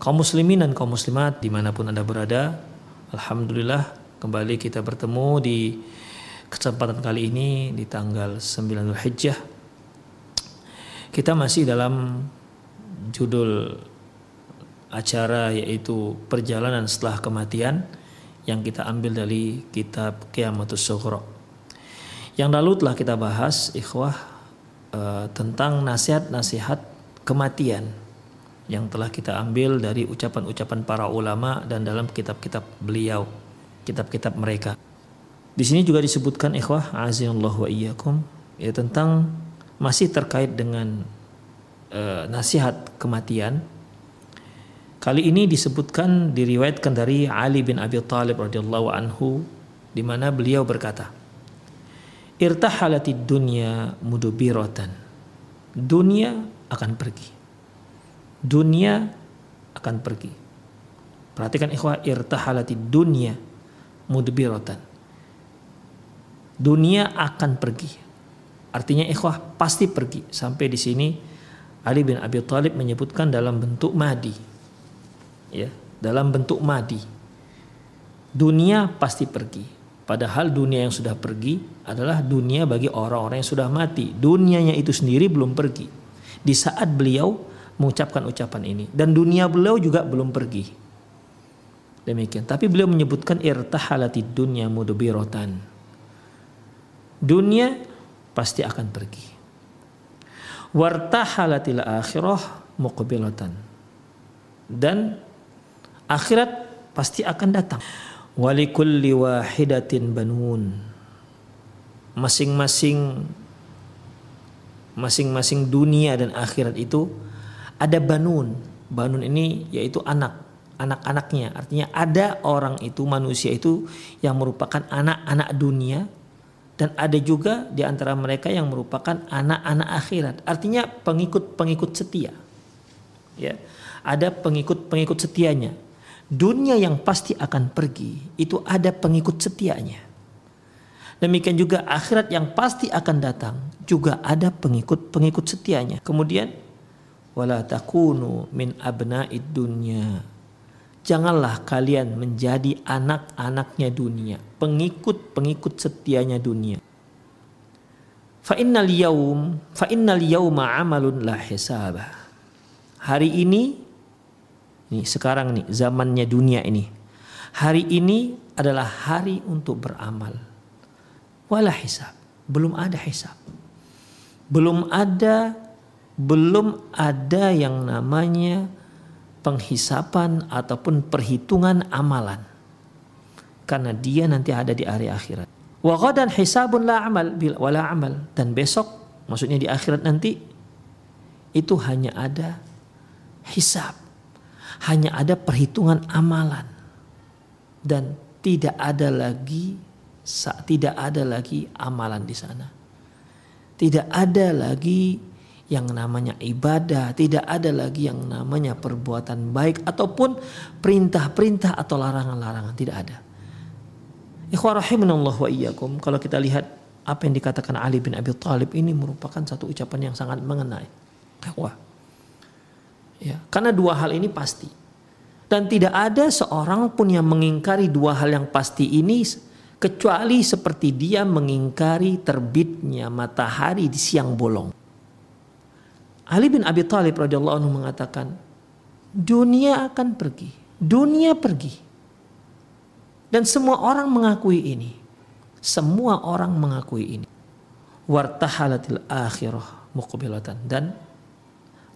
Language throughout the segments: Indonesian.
Kaum muslimin dan kaum muslimat di mana pun anda berada Alhamdulillah kembali kita bertemu di kesempatan kali ini di tanggal 9 Hijjah kita masih dalam judul acara yaitu perjalanan setelah kematian yang kita ambil dari kitab Qiyamatus Sughra. Yang lalu telah kita bahas ikhwah uh, tentang nasihat-nasihat kematian yang telah kita ambil dari ucapan-ucapan para ulama dan dalam kitab-kitab beliau, kitab-kitab mereka. Di sini juga disebutkan ikhwah azanallah wa iyyakum ya tentang masih terkait dengan uh, nasihat kematian. Kali ini disebutkan diriwayatkan dari Ali bin Abi Thalib radhiyallahu anhu di mana beliau berkata, "Irtahalatid dunya mudubiratan." Dunia akan pergi dunia akan pergi. Perhatikan ikhwah irtahalati dunia mudbiratan. Dunia akan pergi. Artinya ikhwah pasti pergi. Sampai di sini Ali bin Abi Thalib menyebutkan dalam bentuk madi. Ya, dalam bentuk madi. Dunia pasti pergi. Padahal dunia yang sudah pergi adalah dunia bagi orang-orang yang sudah mati. Dunianya itu sendiri belum pergi. Di saat beliau mengucapkan ucapan ini dan dunia beliau juga belum pergi. Demikian. Tapi beliau menyebutkan irtahalati dunya mudbiratan. Dunia pasti akan pergi. Wartahalatil akhirah muqbilatan. Dan akhirat pasti akan datang. Walikulli wahidatin banun. Masing-masing masing-masing dunia dan akhirat itu ada banun. Banun ini yaitu anak, anak-anaknya. Artinya ada orang itu manusia itu yang merupakan anak-anak dunia dan ada juga di antara mereka yang merupakan anak-anak akhirat. Artinya pengikut-pengikut setia. Ya. Ada pengikut-pengikut setianya. Dunia yang pasti akan pergi itu ada pengikut setianya. Demikian juga akhirat yang pasti akan datang juga ada pengikut-pengikut setianya. Kemudian wala takunu min abna'id dunya. Janganlah kalian menjadi anak-anaknya dunia, pengikut-pengikut setianya dunia. Fa innal yaum, fa innal yauma amalun la hisabah. Hari ini ini sekarang nih zamannya dunia ini. Hari ini adalah hari untuk beramal. Wala hisab, belum ada hisab. Belum ada belum ada yang namanya penghisapan ataupun perhitungan amalan. Karena dia nanti ada di hari akhirat. Ghadan hisabun la amal wala amal dan besok maksudnya di akhirat nanti itu hanya ada hisab. Hanya ada perhitungan amalan. Dan tidak ada lagi tidak ada lagi amalan di sana. Tidak ada lagi yang namanya ibadah, tidak ada lagi yang namanya perbuatan baik ataupun perintah-perintah atau larangan-larangan, tidak ada. Ikhwah rahimanallah wa iyyakum kalau kita lihat apa yang dikatakan Ali bin Abi Thalib ini merupakan satu ucapan yang sangat mengenai. Wah. Ya, karena dua hal ini pasti. Dan tidak ada seorang pun yang mengingkari dua hal yang pasti ini kecuali seperti dia mengingkari terbitnya matahari di siang bolong. Ali bin Abi Thalib radhiyallahu anhu mengatakan, dunia akan pergi, dunia pergi. Dan semua orang mengakui ini. Semua orang mengakui ini. Wartahalatil akhirah muqbilatan dan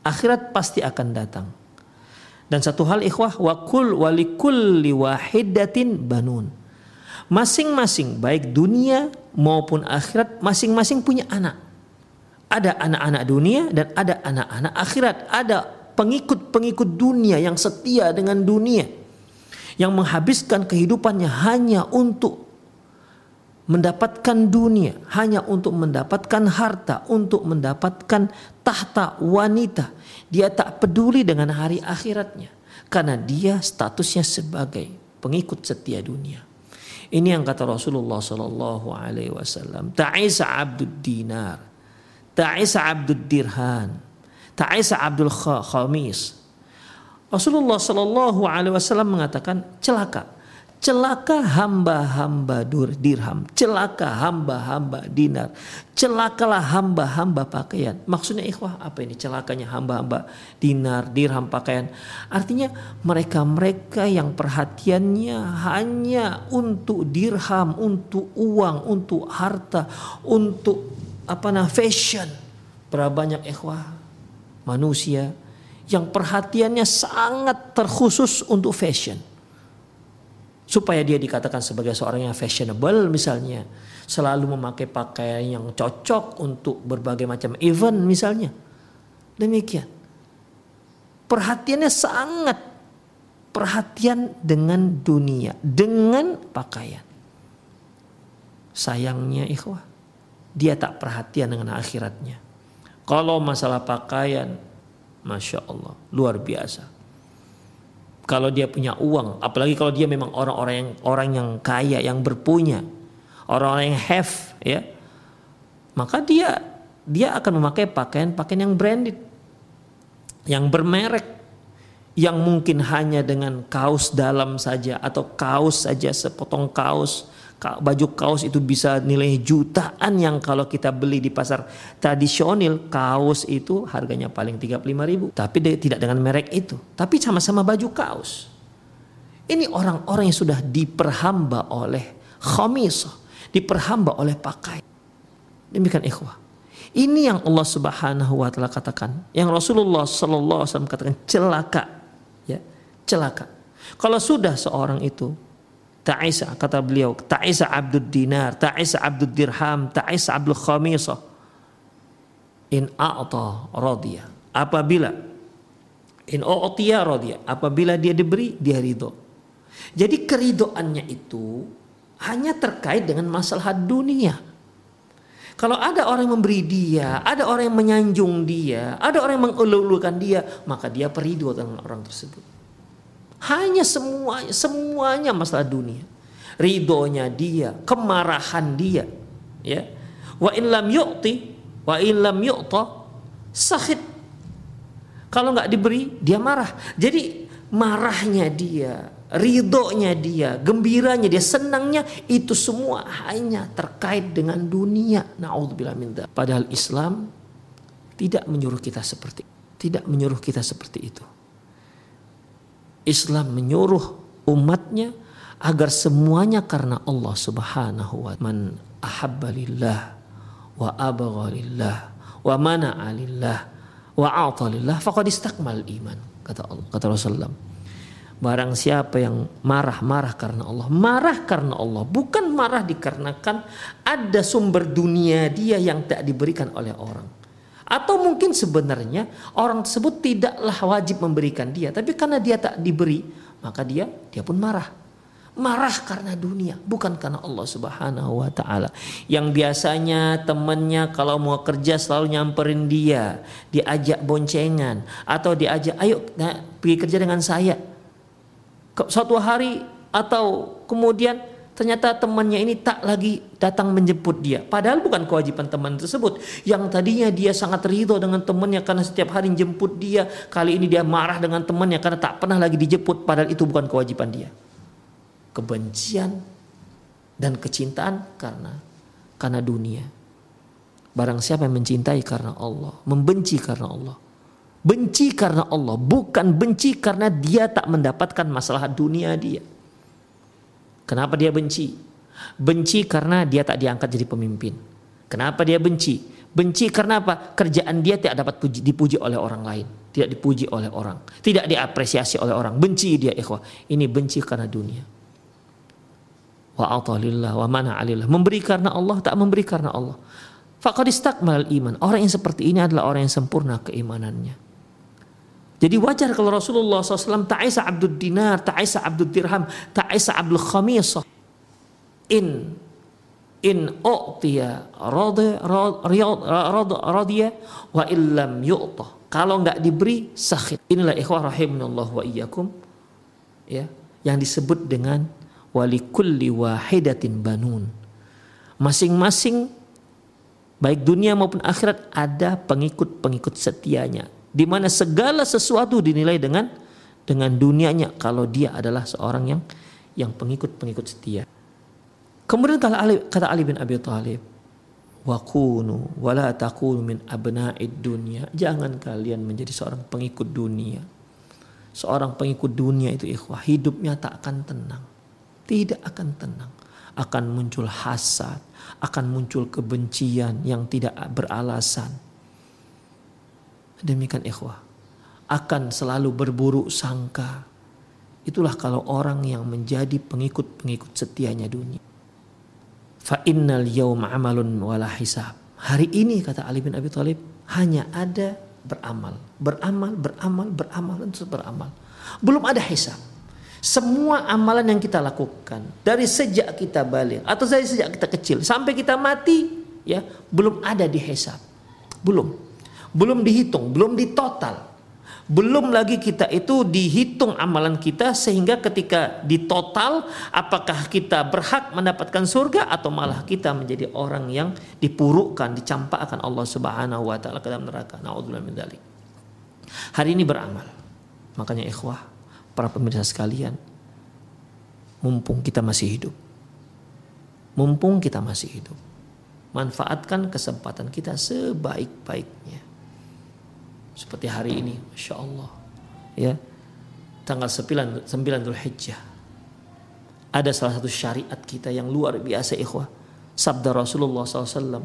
akhirat pasti akan datang. Dan satu hal ikhwah wa kul walikulli wahidatin banun. Masing-masing baik dunia maupun akhirat masing-masing punya anak. Ada anak-anak dunia dan ada anak-anak akhirat. Ada pengikut-pengikut dunia yang setia dengan dunia. Yang menghabiskan kehidupannya hanya untuk mendapatkan dunia hanya untuk mendapatkan harta, untuk mendapatkan tahta wanita. Dia tak peduli dengan hari akhiratnya karena dia statusnya sebagai pengikut setia dunia. Ini yang kata Rasulullah Sallallahu Alaihi Wasallam. Ta'isa abdul dinar, ta'isa abdul dirhan, ta'isa abdul khamis. Rasulullah Sallallahu Alaihi Wasallam mengatakan celaka Celaka hamba-hamba dirham, celaka hamba-hamba dinar, celakalah hamba-hamba pakaian. Maksudnya ikhwah apa ini celakanya hamba-hamba dinar, dirham, pakaian. Artinya mereka-mereka yang perhatiannya hanya untuk dirham, untuk uang, untuk harta, untuk apa nah fashion. Berapa banyak ikhwah manusia yang perhatiannya sangat terkhusus untuk fashion. Supaya dia dikatakan sebagai seorang yang fashionable misalnya. Selalu memakai pakaian yang cocok untuk berbagai macam event misalnya. Demikian. Perhatiannya sangat perhatian dengan dunia dengan pakaian. Sayangnya ikhwah dia tak perhatian dengan akhiratnya. Kalau masalah pakaian masya Allah luar biasa. Kalau dia punya uang, apalagi kalau dia memang orang-orang yang orang yang kaya, yang berpunya, orang-orang yang have, ya, maka dia dia akan memakai pakaian-pakaian yang branded, yang bermerek, yang mungkin hanya dengan kaos dalam saja atau kaos saja sepotong kaos baju kaos itu bisa nilai jutaan yang kalau kita beli di pasar tradisional kaos itu harganya paling 35 ribu. Tapi tidak dengan merek itu. Tapi sama-sama baju kaos. Ini orang-orang yang sudah diperhamba oleh khamis diperhamba oleh pakai. Demikian ikhwah. Ini yang Allah Subhanahu wa taala katakan. Yang Rasulullah sallallahu alaihi wasallam katakan celaka. Ya celaka. Kalau sudah seorang itu Ta'isa kata beliau, ta'isa abdul dinar, ta'isa abdul dirham, ta'isa abdul khamisah. In a'ta radiyah. Apabila in u'tiya radiyah, apabila dia diberi dia ridho. Jadi keridoannya itu hanya terkait dengan masalah dunia. Kalau ada orang yang memberi dia, ada orang yang menyanjung dia, ada orang yang mengululukan dia, maka dia perido dengan orang tersebut. Hanya semuanya, semuanya masalah dunia. Ridhonya dia, kemarahan dia. Ya. Wa in lam yu'ti, wa in lam yu'ta, sakit. Kalau nggak diberi, dia marah. Jadi marahnya dia, ridhonya dia, gembiranya dia, senangnya itu semua hanya terkait dengan dunia. Naudzubillah min Padahal Islam tidak menyuruh kita seperti tidak menyuruh kita seperti itu. Islam menyuruh umatnya agar semuanya karena Allah Subhanahu wa man ahabba lillah wa abagha lillah wa mana'a lillah wa a'ta lillah faqad istakmal iman kata Allah kata Rasulullah Barang siapa yang marah-marah karena Allah, marah karena Allah, bukan marah dikarenakan ada sumber dunia dia yang tak diberikan oleh orang. Atau mungkin sebenarnya orang tersebut tidaklah wajib memberikan dia, tapi karena dia tak diberi, maka dia dia pun marah. Marah karena dunia, bukan karena Allah Subhanahu wa taala. Yang biasanya temannya kalau mau kerja selalu nyamperin dia, diajak boncengan atau diajak ayo nah, pergi kerja dengan saya. Suatu hari atau kemudian ternyata temannya ini tak lagi datang menjemput dia. Padahal bukan kewajiban teman tersebut. Yang tadinya dia sangat ridho dengan temannya karena setiap hari jemput dia. Kali ini dia marah dengan temannya karena tak pernah lagi dijemput. Padahal itu bukan kewajiban dia. Kebencian dan kecintaan karena karena dunia. Barang siapa yang mencintai karena Allah, membenci karena Allah. Benci karena Allah, bukan benci karena dia tak mendapatkan masalah dunia dia Kenapa dia benci? Benci karena dia tak diangkat jadi pemimpin. Kenapa dia benci? Benci karena apa? Kerjaan dia tidak dapat puji, dipuji oleh orang lain. Tidak dipuji oleh orang. Tidak diapresiasi oleh orang. Benci dia ikhwah. Ini benci karena dunia. Wa atalillah wa mana alillah. Memberi karena Allah, tak memberi karena Allah. Faqad istakmal iman. Orang yang seperti ini adalah orang yang sempurna keimanannya. Jadi wajar kalau Rasulullah SAW ta'isa abdul dinar, ta'isa abdul dirham, ta'isa abdul khamisah. In in u'tiya radiyah wa illam yu'tah. Kalau nggak diberi sakit. Inilah ikhwah rahimahullah wa iyyakum. Ya, yang disebut dengan wali kulli wahidatin banun. Masing-masing baik dunia maupun akhirat ada pengikut-pengikut setianya di mana segala sesuatu dinilai dengan dengan dunianya kalau dia adalah seorang yang yang pengikut-pengikut setia. Kemudian kata Ali, kata Ali bin Abi Thalib, wa kunu wa la takunu min abna'id dunya. Jangan kalian menjadi seorang pengikut dunia. Seorang pengikut dunia itu ikhwah, hidupnya tak akan tenang. Tidak akan tenang. Akan muncul hasad, akan muncul kebencian yang tidak beralasan Demikian ikhwah. Akan selalu berburu sangka. Itulah kalau orang yang menjadi pengikut-pengikut setianya dunia. Fa innal yawma amalun wala hisab. Hari ini kata Ali bin Abi Thalib hanya ada beramal, beramal, beramal, beramal dan terus beramal. Belum ada hisab. Semua amalan yang kita lakukan dari sejak kita balik atau dari sejak kita kecil sampai kita mati ya belum ada di hisab. Belum belum dihitung, belum ditotal. Belum lagi kita itu dihitung amalan kita sehingga ketika ditotal apakah kita berhak mendapatkan surga atau malah kita menjadi orang yang dipurukkan, dicampakkan Allah Subhanahu wa taala ke dalam neraka. Nauzubillah. Hari ini beramal. Makanya ikhwah, para pemirsa sekalian, mumpung kita masih hidup. Mumpung kita masih hidup. Manfaatkan kesempatan kita sebaik-baiknya seperti hari ini, Masya Allah. Ya, tanggal 9, 9 Dhul Hijjah. Ada salah satu syariat kita yang luar biasa ikhwah. Sabda Rasulullah SAW.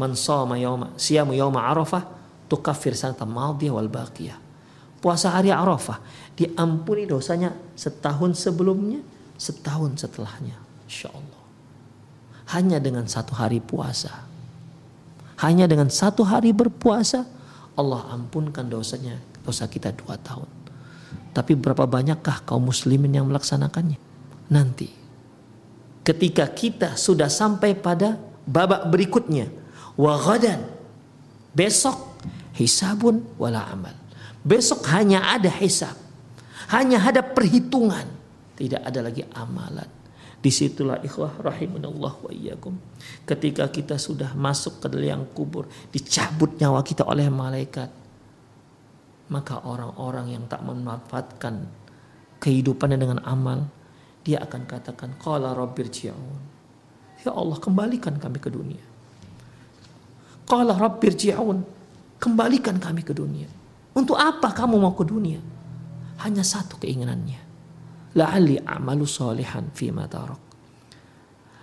Man sama yawma, siyamu yawma arafah, tukafir sanata madiyah wal baqiyah. Puasa hari Arafah diampuni dosanya setahun sebelumnya, setahun setelahnya. Insya Allah. Hanya dengan satu hari puasa. Hanya dengan satu hari berpuasa, Allah ampunkan dosanya, dosa kita dua tahun. Tapi berapa banyakkah kaum muslimin yang melaksanakannya? Nanti. Ketika kita sudah sampai pada babak berikutnya. Wa ghadan. Besok hisabun wala amal. Besok hanya ada hisab. Hanya ada perhitungan. Tidak ada lagi amalan. Di situlah ikhwah rahimunallah wa iyyakum. Ketika kita sudah masuk ke liang kubur, dicabut nyawa kita oleh malaikat. Maka orang-orang yang tak memanfaatkan kehidupannya dengan amal, dia akan katakan, Qala rabbir ji'un. Ya Allah kembalikan kami ke dunia. Qala rabbir ji'un. Kembalikan kami ke dunia. Untuk apa kamu mau ke dunia? Hanya satu keinginannya la'alli amalu solihan fi tarak.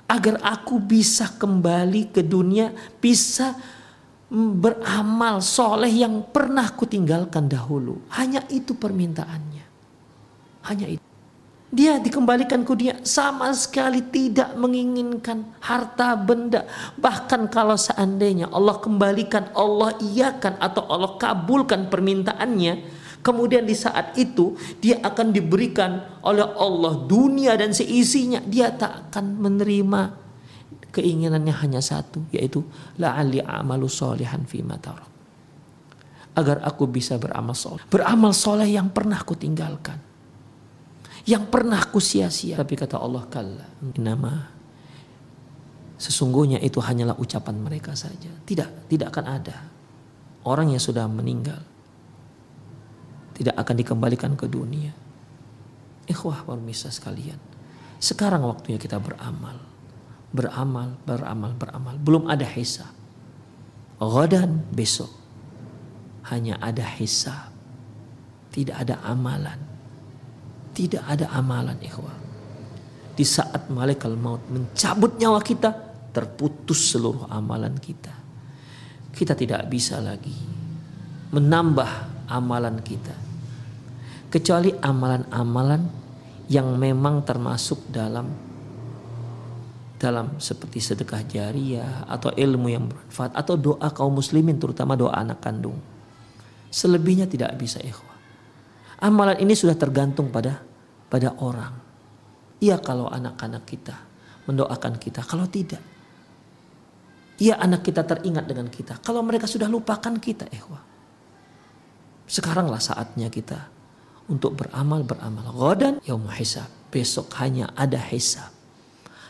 Agar aku bisa kembali ke dunia, bisa beramal soleh yang pernah kutinggalkan dahulu. Hanya itu permintaannya. Hanya itu. Dia dikembalikan ke dunia sama sekali tidak menginginkan harta benda. Bahkan kalau seandainya Allah kembalikan, Allah iakan atau Allah kabulkan permintaannya Kemudian di saat itu dia akan diberikan oleh Allah dunia dan seisinya. Dia tak akan menerima keinginannya hanya satu yaitu la'alli amalu solihan fi tarak. Agar aku bisa beramal soleh. Beramal soleh yang pernah aku tinggalkan. yang pernah aku sia-sia. Tapi kata Allah kalla, nama sesungguhnya itu hanyalah ucapan mereka saja. Tidak, tidak akan ada orang yang sudah meninggal tidak akan dikembalikan ke dunia. Ikhwah pemirsa sekalian, sekarang waktunya kita beramal. Beramal, beramal, beramal. Belum ada hisab. Ghadan besok hanya ada hisab. Tidak ada amalan. Tidak ada amalan ikhwah. Di saat malaikat maut mencabut nyawa kita, terputus seluruh amalan kita. Kita tidak bisa lagi menambah amalan kita. Kecuali amalan-amalan yang memang termasuk dalam dalam seperti sedekah jariah atau ilmu yang bermanfaat atau doa kaum muslimin terutama doa anak kandung. Selebihnya tidak bisa ikhwah. Amalan ini sudah tergantung pada pada orang. Iya kalau anak-anak kita mendoakan kita, kalau tidak. Iya anak kita teringat dengan kita. Kalau mereka sudah lupakan kita, ikhwah. Sekaranglah saatnya kita untuk beramal beramal. Ghadan yaum hisab. Besok hanya ada hisab.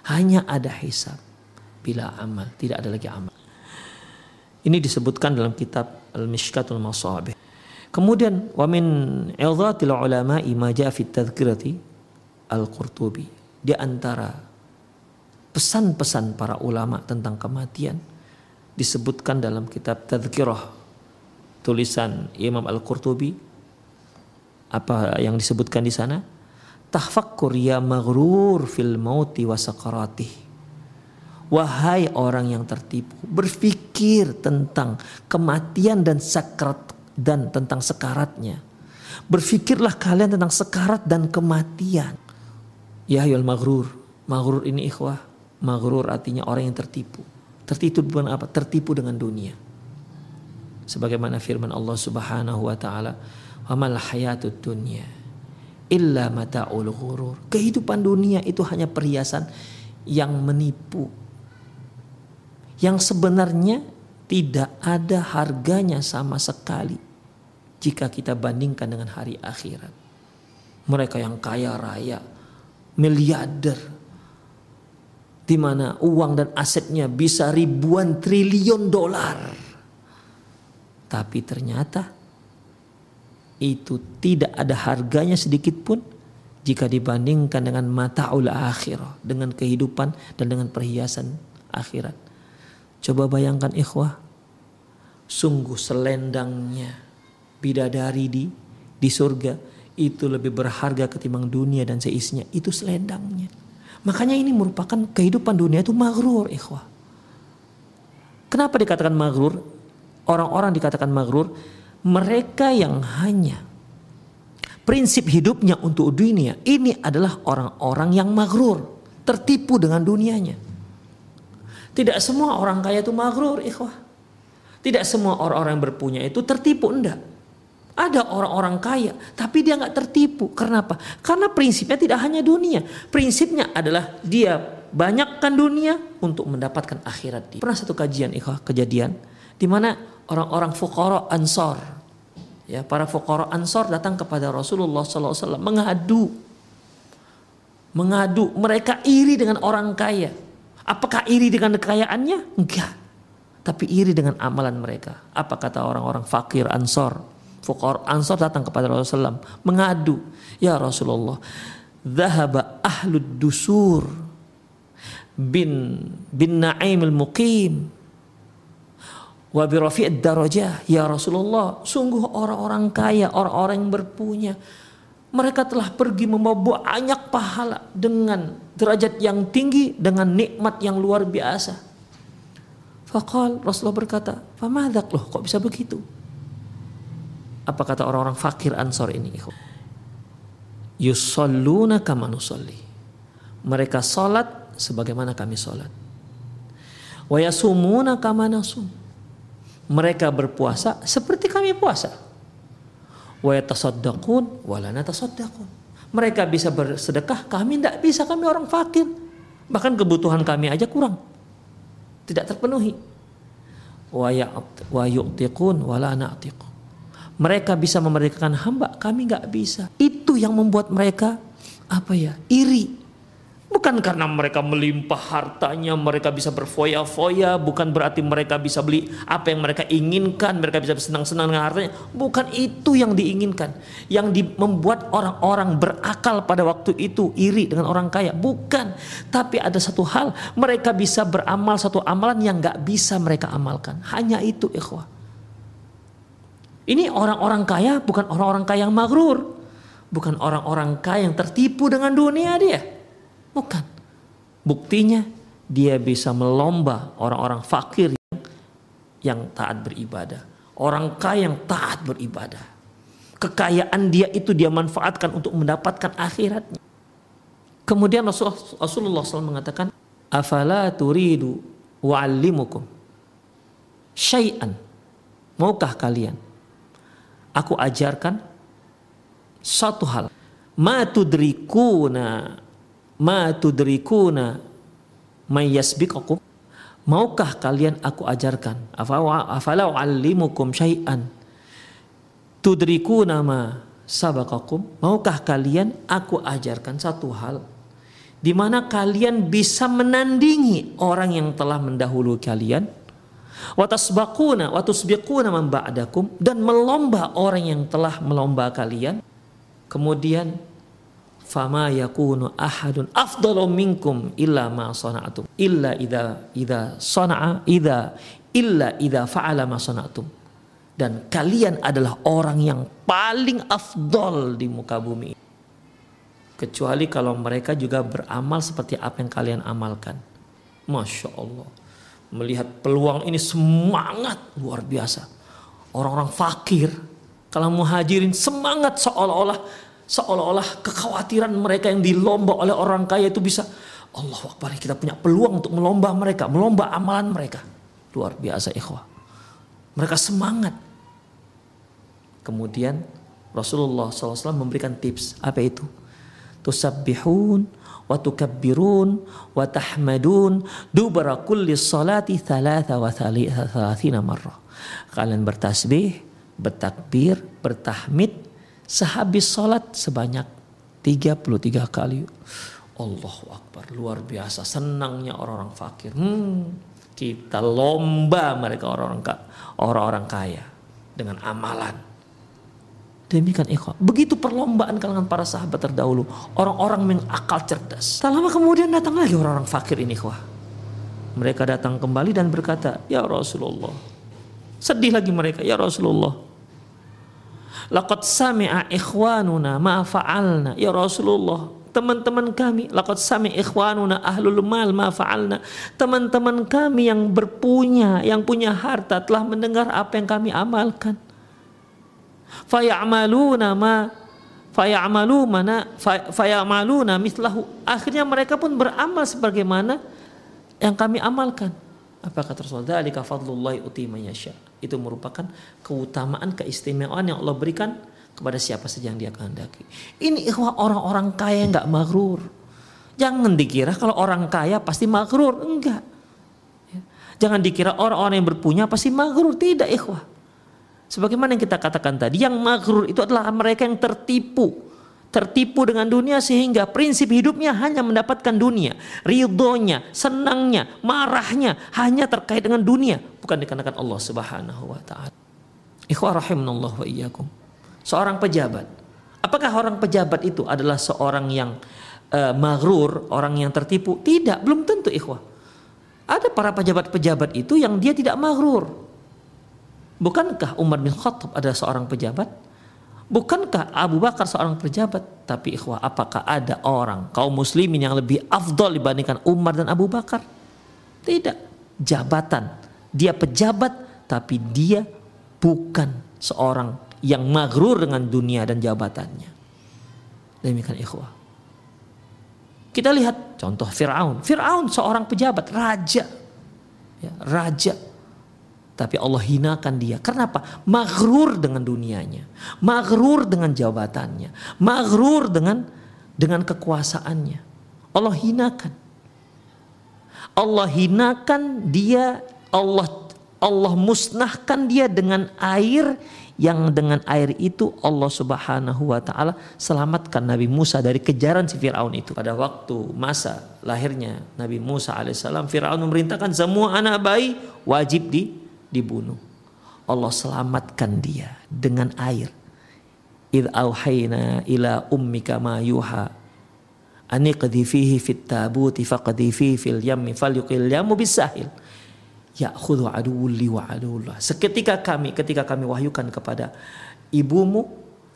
Hanya ada hisab. Bila amal, tidak ada lagi amal. Ini disebutkan dalam kitab Al-Mishkatul Masabih. Kemudian wa min idhatil ulama ma jaa fi tadhkirati Al-Qurtubi. Di antara pesan-pesan para ulama tentang kematian disebutkan dalam kitab Tadhkirah tulisan Imam Al-Qurtubi apa yang disebutkan di sana? Tahfakkur ya maghrur fil mauti wa. Wahai orang yang tertipu, berpikir tentang kematian dan sakrat dan tentang sekaratnya. Berpikirlah kalian tentang sekarat dan kematian. Ya yul maghrur. Maghrur ini ikhwah. Maghrur artinya orang yang tertipu. Tertipu dengan apa? Tertipu dengan dunia. Sebagaimana firman Allah Subhanahu wa taala, "Wa mal hayatud dunya illa mata'ul ghurur." Kehidupan dunia itu hanya perhiasan yang menipu yang sebenarnya tidak ada harganya sama sekali jika kita bandingkan dengan hari akhirat. Mereka yang kaya raya, miliarder, di mana uang dan asetnya bisa ribuan triliun dolar. Tapi ternyata itu tidak ada harganya sedikit pun jika dibandingkan dengan mata akhirah, dengan kehidupan dan dengan perhiasan akhirat. Coba bayangkan ikhwah, sungguh selendangnya bidadari di di surga itu lebih berharga ketimbang dunia dan seisinya. Itu selendangnya. Makanya ini merupakan kehidupan dunia itu maghrur ikhwah. Kenapa dikatakan maghrur? Orang-orang dikatakan maghrur mereka yang hanya prinsip hidupnya untuk dunia ini adalah orang-orang yang maghrur, tertipu dengan dunianya. Tidak semua orang kaya itu maghrur, ikhwah. Tidak semua orang-orang yang berpunya itu tertipu, enggak. Ada orang-orang kaya, tapi dia nggak tertipu. Kenapa? Karena prinsipnya tidak hanya dunia. Prinsipnya adalah dia banyakkan dunia untuk mendapatkan akhirat. Pernah satu kajian, ikhwah, kejadian di mana orang-orang fukara ansor, ya para fukara ansor datang kepada Rasulullah SAW mengadu, mengadu mereka iri dengan orang kaya Apakah iri dengan kekayaannya? Enggak. Tapi iri dengan amalan mereka. Apa kata orang-orang fakir Ansor? Fukor Ansor datang kepada Rasulullah SAW mengadu, "Ya Rasulullah, dhahaba ahlud dusur bin bin al muqim wa ya Rasulullah sungguh orang-orang kaya orang-orang yang berpunya mereka telah pergi membawa banyak pahala dengan derajat yang tinggi dengan nikmat yang luar biasa. Fakal Rasulullah berkata, "Famadak loh, kok bisa begitu?" Apa kata orang-orang fakir Ansor ini? Yusalluna kama nusalli. Mereka salat sebagaimana kami salat. Wa yasumuna kama nasum. Mereka berpuasa seperti kami puasa. Mereka bisa bersedekah, kami tidak bisa, kami orang fakir. Bahkan kebutuhan kami aja kurang. Tidak terpenuhi. La Mereka bisa memerdekakan hamba, kami nggak bisa. Itu yang membuat mereka apa ya? Iri. Bukan karena mereka melimpah hartanya, mereka bisa berfoya-foya, bukan berarti mereka bisa beli apa yang mereka inginkan, mereka bisa senang-senang dengan hartanya. Bukan itu yang diinginkan. Yang di, membuat orang-orang berakal pada waktu itu iri dengan orang kaya. Bukan. Tapi ada satu hal, mereka bisa beramal satu amalan yang gak bisa mereka amalkan. Hanya itu ikhwah. Ini orang-orang kaya bukan orang-orang kaya yang magrur. Bukan orang-orang kaya yang tertipu dengan dunia dia Bukan. Buktinya dia bisa melomba orang-orang fakir yang, yang taat beribadah. Orang kaya yang taat beribadah. Kekayaan dia itu dia manfaatkan untuk mendapatkan akhiratnya. Kemudian Rasulullah SAW mengatakan, Afala turidu wa'allimukum syai'an. Maukah kalian? Aku ajarkan satu hal. Ma tudrikuna ma tudrikuna mayyasbiqakum maukah kalian aku ajarkan? Afala uallimukum syai'an? Tudrikuna ma sabaqakum? Maukah kalian aku ajarkan satu hal? Di mana kalian bisa menandingi orang yang telah mendahului kalian? Watasbaquna watusbiquna man ba'dakum? Dan melomba orang yang telah melomba kalian? Kemudian fama yakunu ahadun afdalu minkum illa ma sana'tum. Illa idza idza sana'a idza illa idza fa'ala ma sana'tum. Dan kalian adalah orang yang paling afdol di muka bumi. Kecuali kalau mereka juga beramal seperti apa yang kalian amalkan. Masya Allah. Melihat peluang ini semangat luar biasa. Orang-orang fakir kalau muhajirin semangat seolah-olah seolah-olah kekhawatiran mereka yang dilomba oleh orang kaya itu bisa Allah Akbar kita punya peluang untuk melomba mereka, melomba amalan mereka. Luar biasa ikhwah. Mereka semangat. Kemudian Rasulullah SAW memberikan tips. Apa itu? Tusabbihun wa tukabbirun wa tahmadun dubara kulli salati thalatha wa thalathina marrah. Kalian bertasbih, bertakbir, bertahmid, sehabis sholat sebanyak 33 kali. Allahu Akbar, luar biasa senangnya orang-orang fakir. Hmm, kita lomba mereka orang-orang orang-orang kaya dengan amalan. Demikian ikhwan. Begitu perlombaan kalangan para sahabat terdahulu. Orang-orang yang akal cerdas. Tak lama kemudian datang lagi orang-orang fakir ini ikhwah. Mereka datang kembali dan berkata, Ya Rasulullah. Sedih lagi mereka, Ya Rasulullah. Laqad sami'a ikhwanuna ma fa'alna. Ya Rasulullah, teman-teman kami laqad sami ikhwanuna ahlul mal ma fa'alna. Teman-teman kami yang berpunya yang punya harta telah mendengar apa yang kami amalkan. Faya'maluna ma fayamalu mana fayamaluna mislahu akhirnya mereka pun beramal sebagaimana yang kami amalkan. Apa kata Rasulullah dzalika fadlullahi uti yasha itu merupakan keutamaan keistimewaan yang Allah berikan kepada siapa saja yang dia kehendaki. Ini ikhwah orang-orang kaya nggak maghrur. Jangan dikira kalau orang kaya pasti maghrur, enggak. Jangan dikira orang-orang yang berpunya pasti maghrur, tidak ikhwah. Sebagaimana yang kita katakan tadi, yang maghrur itu adalah mereka yang tertipu tertipu dengan dunia sehingga prinsip hidupnya hanya mendapatkan dunia, ridhonya, senangnya, marahnya hanya terkait dengan dunia, bukan dikarenakan Allah Subhanahu wa taala. Ikhwah rahimanallah wa iyyakum. Seorang pejabat. Apakah orang pejabat itu adalah seorang yang uh, maghrur, orang yang tertipu? Tidak, belum tentu ikhwah. Ada para pejabat-pejabat itu yang dia tidak maghrur. Bukankah Umar bin Khattab adalah seorang pejabat? Bukankah Abu Bakar seorang pejabat? Tapi ikhwah, apakah ada orang kaum muslimin yang lebih afdol dibandingkan Umar dan Abu Bakar? Tidak. Jabatan. Dia pejabat tapi dia bukan seorang yang maghrur dengan dunia dan jabatannya. Demikian ikhwah. Kita lihat contoh Fir'aun. Fir'aun seorang pejabat, raja. Ya, raja tapi Allah hinakan dia. Kenapa? Maghrur dengan dunianya, maghrur dengan jabatannya, maghrur dengan dengan kekuasaannya. Allah hinakan. Allah hinakan dia, Allah Allah musnahkan dia dengan air yang dengan air itu Allah Subhanahu wa taala selamatkan Nabi Musa dari kejaran si Firaun itu. Pada waktu masa lahirnya Nabi Musa alaihissalam Firaun memerintahkan semua anak bayi wajib di dibunuh. Allah selamatkan dia dengan air. Id auhayna ila ummika ma yuha aniqdi fihi fit tabuti faqdi fihi fil yammi falyuqil yamu bisahil ya'khudhu aduwli wa aduwullah. Seketika kami, ketika kami wahyukan kepada ibumu,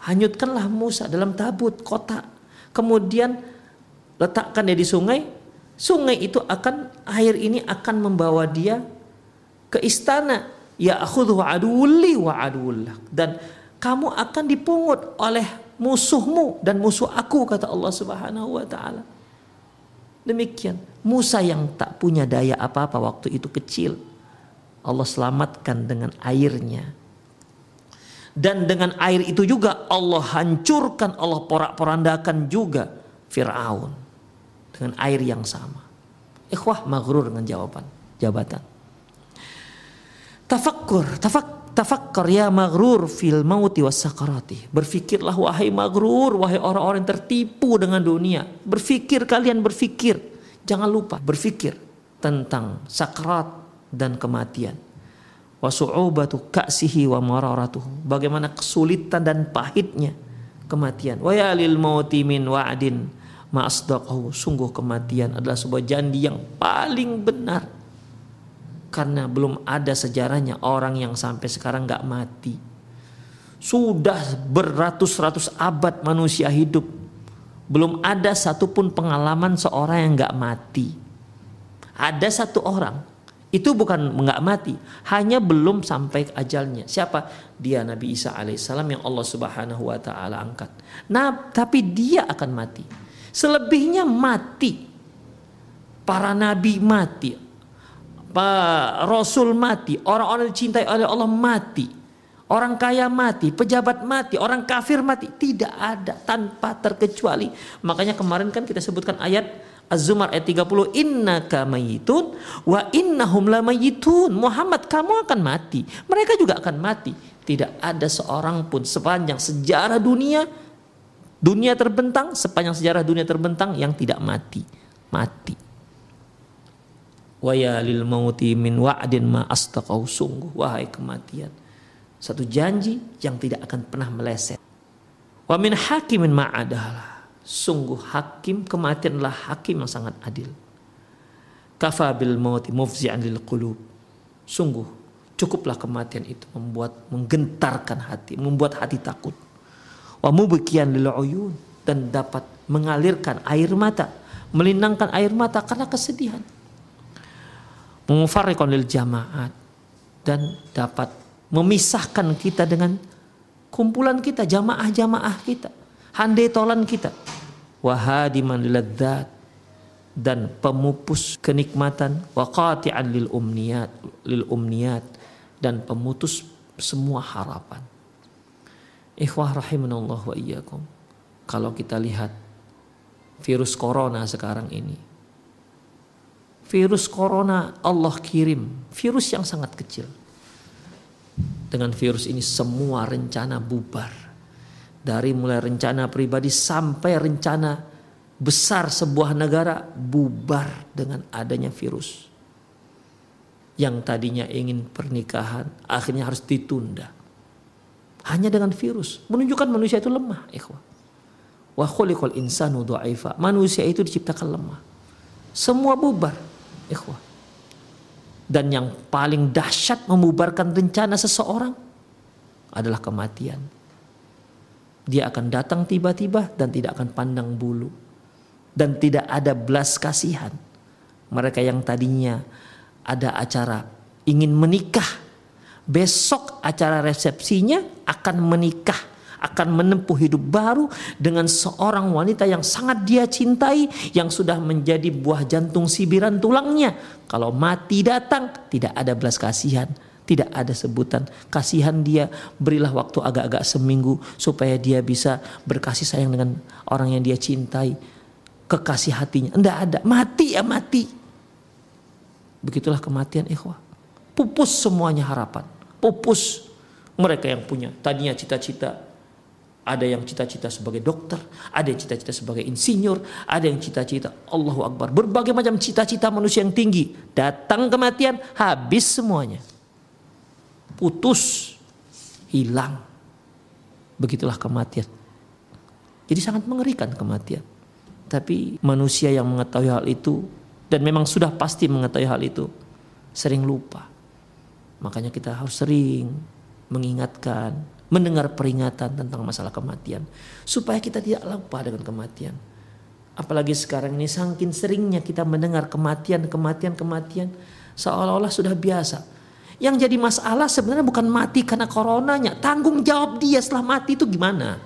hanyutkanlah Musa dalam tabut kota. Kemudian letakkan dia di sungai. Sungai itu akan air ini akan membawa dia ke istana. Ya'khudhu aduwli wa aduwullah. Dan kamu akan dipungut oleh musuhmu dan musuh aku kata Allah Subhanahu wa taala. Demikian Musa yang tak punya daya apa-apa waktu itu kecil Allah selamatkan dengan airnya. Dan dengan air itu juga Allah hancurkan, Allah porak-porandakan juga Fir'aun. Dengan air yang sama. Ikhwah maghrur dengan jawaban, jabatan. Tafakkur, tafak, tafakkar ya maghrur fil mauti was sakarati. Berfikirlah wahai maghrur, wahai orang-orang yang tertipu dengan dunia. Berfikir kalian berfikir. Jangan lupa berfikir tentang sakrat dan kematian. Wa su'ubatu ka'sihi wa mararatuhu. Bagaimana kesulitan dan pahitnya kematian. Wa ya lil mauti min wa'din ma asdaqahu. Sungguh kematian adalah sebuah janji yang paling benar. Karena belum ada sejarahnya orang yang sampai sekarang nggak mati. Sudah beratus-ratus abad manusia hidup. Belum ada satupun pengalaman seorang yang nggak mati. Ada satu orang itu bukan nggak mati, hanya belum sampai ajalnya. Siapa? Dia Nabi Isa alaihissalam yang Allah Subhanahu wa taala angkat. Nah, tapi dia akan mati. Selebihnya mati. Para nabi mati. Rasul mati, orang-orang dicintai oleh Allah mati. Orang kaya mati, pejabat mati, orang kafir mati, tidak ada tanpa terkecuali. Makanya kemarin kan kita sebutkan ayat Az-Zumar ayat 30 innaka mayitun wa innahum lamayitun Muhammad kamu akan mati. Mereka juga akan mati. Tidak ada seorang pun sepanjang sejarah dunia dunia terbentang sepanjang sejarah dunia terbentang yang tidak mati. Mati wa ya lil mauti min wa'din ma astaqau sungguh wahai kematian satu janji yang tidak akan pernah meleset wa min hakimin ma'adalah Sungguh hakim kematian adalah hakim yang sangat adil. Kafa bil mauti mufzi'an lil qulub. Sungguh cukuplah kematian itu membuat menggentarkan hati, membuat hati takut. Wa mubkiyan lil uyun dan dapat mengalirkan air mata, melinangkan air mata karena kesedihan. Mufarriqan lil jamaat. Dan dapat memisahkan kita dengan kumpulan kita, jamaah-jamaah kita handai tolan kita. Wahadiman liladzat dan pemupus kenikmatan. Waqati'an lil umniyat lil umniyat. Dan pemutus semua harapan. Ikhwah rahimanallah wa iyyakum. Kalau kita lihat virus corona sekarang ini virus corona Allah kirim virus yang sangat kecil dengan virus ini semua rencana bubar dari mulai rencana pribadi sampai rencana besar sebuah negara bubar dengan adanya virus. Yang tadinya ingin pernikahan akhirnya harus ditunda. Hanya dengan virus menunjukkan manusia itu lemah, ikhwah. Wa khuliqal insanu. Manusia itu diciptakan lemah. Semua bubar, ikhwah. Dan yang paling dahsyat membubarkan rencana seseorang adalah kematian. Dia akan datang tiba-tiba dan tidak akan pandang bulu. Dan tidak ada belas kasihan. Mereka yang tadinya ada acara ingin menikah. Besok acara resepsinya akan menikah akan menempuh hidup baru dengan seorang wanita yang sangat dia cintai yang sudah menjadi buah jantung sibiran tulangnya. Kalau mati datang tidak ada belas kasihan, tidak ada sebutan. Kasihan dia berilah waktu agak-agak seminggu supaya dia bisa berkasih sayang dengan orang yang dia cintai. Kekasih hatinya tidak ada. Mati ya mati. Begitulah kematian ikhwah. Pupus semuanya harapan. Pupus mereka yang punya. Tadinya cita-cita ada yang cita-cita sebagai dokter, ada yang cita-cita sebagai insinyur, ada yang cita-cita Allahu Akbar. Berbagai macam cita-cita manusia yang tinggi. Datang kematian, habis semuanya. Putus, hilang. Begitulah kematian. Jadi sangat mengerikan kematian. Tapi manusia yang mengetahui hal itu dan memang sudah pasti mengetahui hal itu sering lupa. Makanya kita harus sering mengingatkan, mendengar peringatan tentang masalah kematian supaya kita tidak lupa dengan kematian. Apalagi sekarang ini sangkin seringnya kita mendengar kematian, kematian, kematian seolah-olah sudah biasa. Yang jadi masalah sebenarnya bukan mati karena coronanya, tanggung jawab dia setelah mati itu gimana?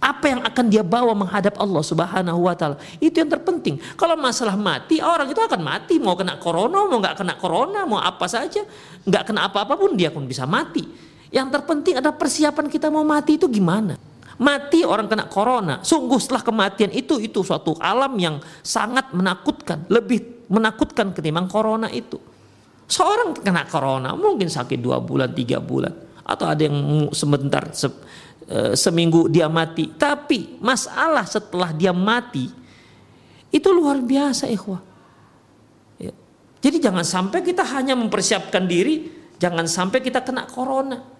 Apa yang akan dia bawa menghadap Allah Subhanahu wa taala? Itu yang terpenting. Kalau masalah mati, orang itu akan mati, mau kena corona, mau nggak kena corona, mau apa saja, nggak kena apa-apa pun dia pun bisa mati. Yang terpenting adalah persiapan kita mau mati itu gimana. Mati orang kena corona. Sungguh setelah kematian itu itu suatu alam yang sangat menakutkan, lebih menakutkan ketimbang corona itu. Seorang kena corona mungkin sakit dua bulan, tiga bulan, atau ada yang sebentar se, e, seminggu dia mati. Tapi masalah setelah dia mati itu luar biasa, ikhwah. Ya. Jadi jangan sampai kita hanya mempersiapkan diri, jangan sampai kita kena corona.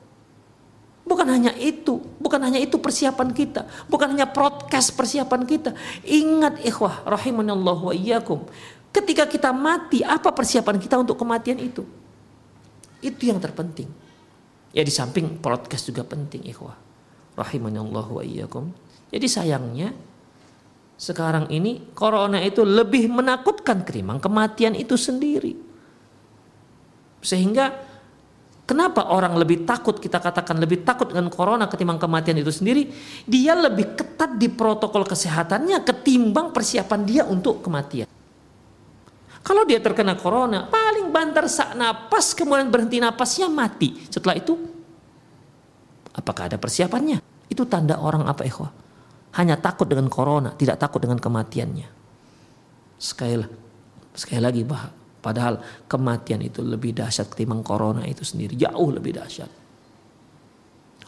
Bukan hanya itu, bukan hanya itu persiapan kita, bukan hanya broadcast persiapan kita. Ingat ikhwah rahimanallah wa iyyakum. Ketika kita mati, apa persiapan kita untuk kematian itu? Itu yang terpenting. Ya di samping broadcast juga penting ikhwah. Rahimanallah wa iyyakum. Jadi sayangnya sekarang ini corona itu lebih menakutkan ketimbang kematian itu sendiri. Sehingga Kenapa orang lebih takut, kita katakan lebih takut dengan corona ketimbang kematian itu sendiri? Dia lebih ketat di protokol kesehatannya ketimbang persiapan dia untuk kematian. Kalau dia terkena corona, paling banter sak napas, kemudian berhenti napasnya mati. Setelah itu, apakah ada persiapannya? Itu tanda orang apa ikhwah? Hanya takut dengan corona, tidak takut dengan kematiannya. Sekali, sekali lagi bah, Padahal kematian itu lebih dahsyat ketimbang corona itu sendiri. Jauh lebih dahsyat.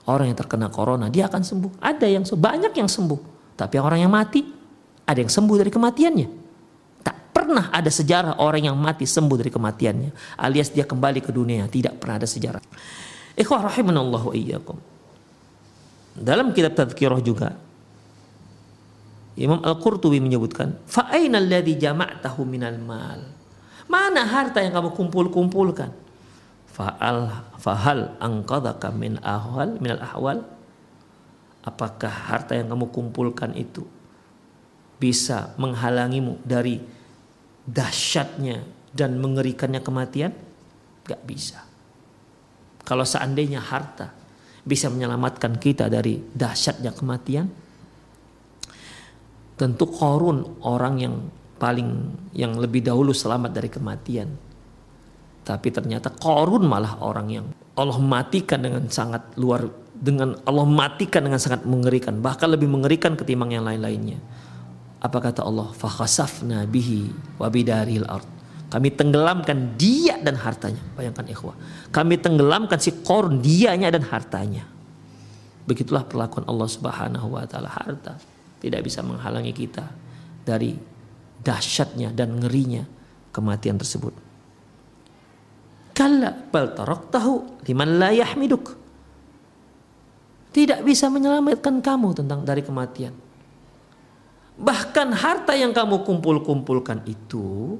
Orang yang terkena corona dia akan sembuh. Ada yang banyak yang sembuh. Tapi orang yang mati ada yang sembuh dari kematiannya. Tak pernah ada sejarah orang yang mati sembuh dari kematiannya. Alias dia kembali ke dunia. Tidak pernah ada sejarah. Ikhwah rahimanallahu iyyakum. Dalam kitab tadhkirah juga Imam Al-Qurtubi menyebutkan, "Fa'aina alladhi jama'tahu minal mal?" Mana harta yang kamu kumpul-kumpulkan? Fa'al fahal angkadaka min ahwal minal ahwal? Apakah harta yang kamu kumpulkan itu bisa menghalangimu dari dahsyatnya dan mengerikannya kematian? Gak bisa. Kalau seandainya harta bisa menyelamatkan kita dari dahsyatnya kematian, tentu korun orang yang paling yang lebih dahulu selamat dari kematian. Tapi ternyata korun malah orang yang Allah matikan dengan sangat luar dengan Allah matikan dengan sangat mengerikan, bahkan lebih mengerikan ketimbang yang lain-lainnya. Apa kata Allah? Fakhasafna bihi wa bidaril ard. Kami tenggelamkan dia dan hartanya. Bayangkan ikhwah. Kami tenggelamkan si korun dianya dan hartanya. Begitulah perlakuan Allah Subhanahu wa taala harta tidak bisa menghalangi kita dari dahsyatnya dan ngerinya kematian tersebut. Kalla bal tahu liman la yahmiduk. Tidak bisa menyelamatkan kamu tentang dari kematian. Bahkan harta yang kamu kumpul-kumpulkan itu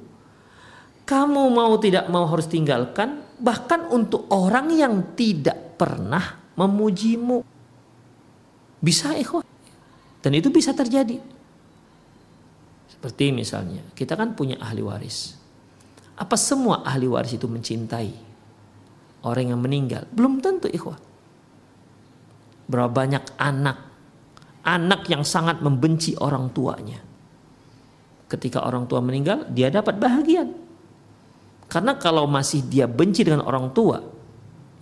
kamu mau tidak mau harus tinggalkan bahkan untuk orang yang tidak pernah memujimu. Bisa ikhwah. Dan itu bisa terjadi. Seperti misalnya, kita kan punya ahli waris. Apa semua ahli waris itu mencintai orang yang meninggal? Belum tentu ikhwah. Berapa banyak anak anak yang sangat membenci orang tuanya. Ketika orang tua meninggal, dia dapat bahagia. Karena kalau masih dia benci dengan orang tua,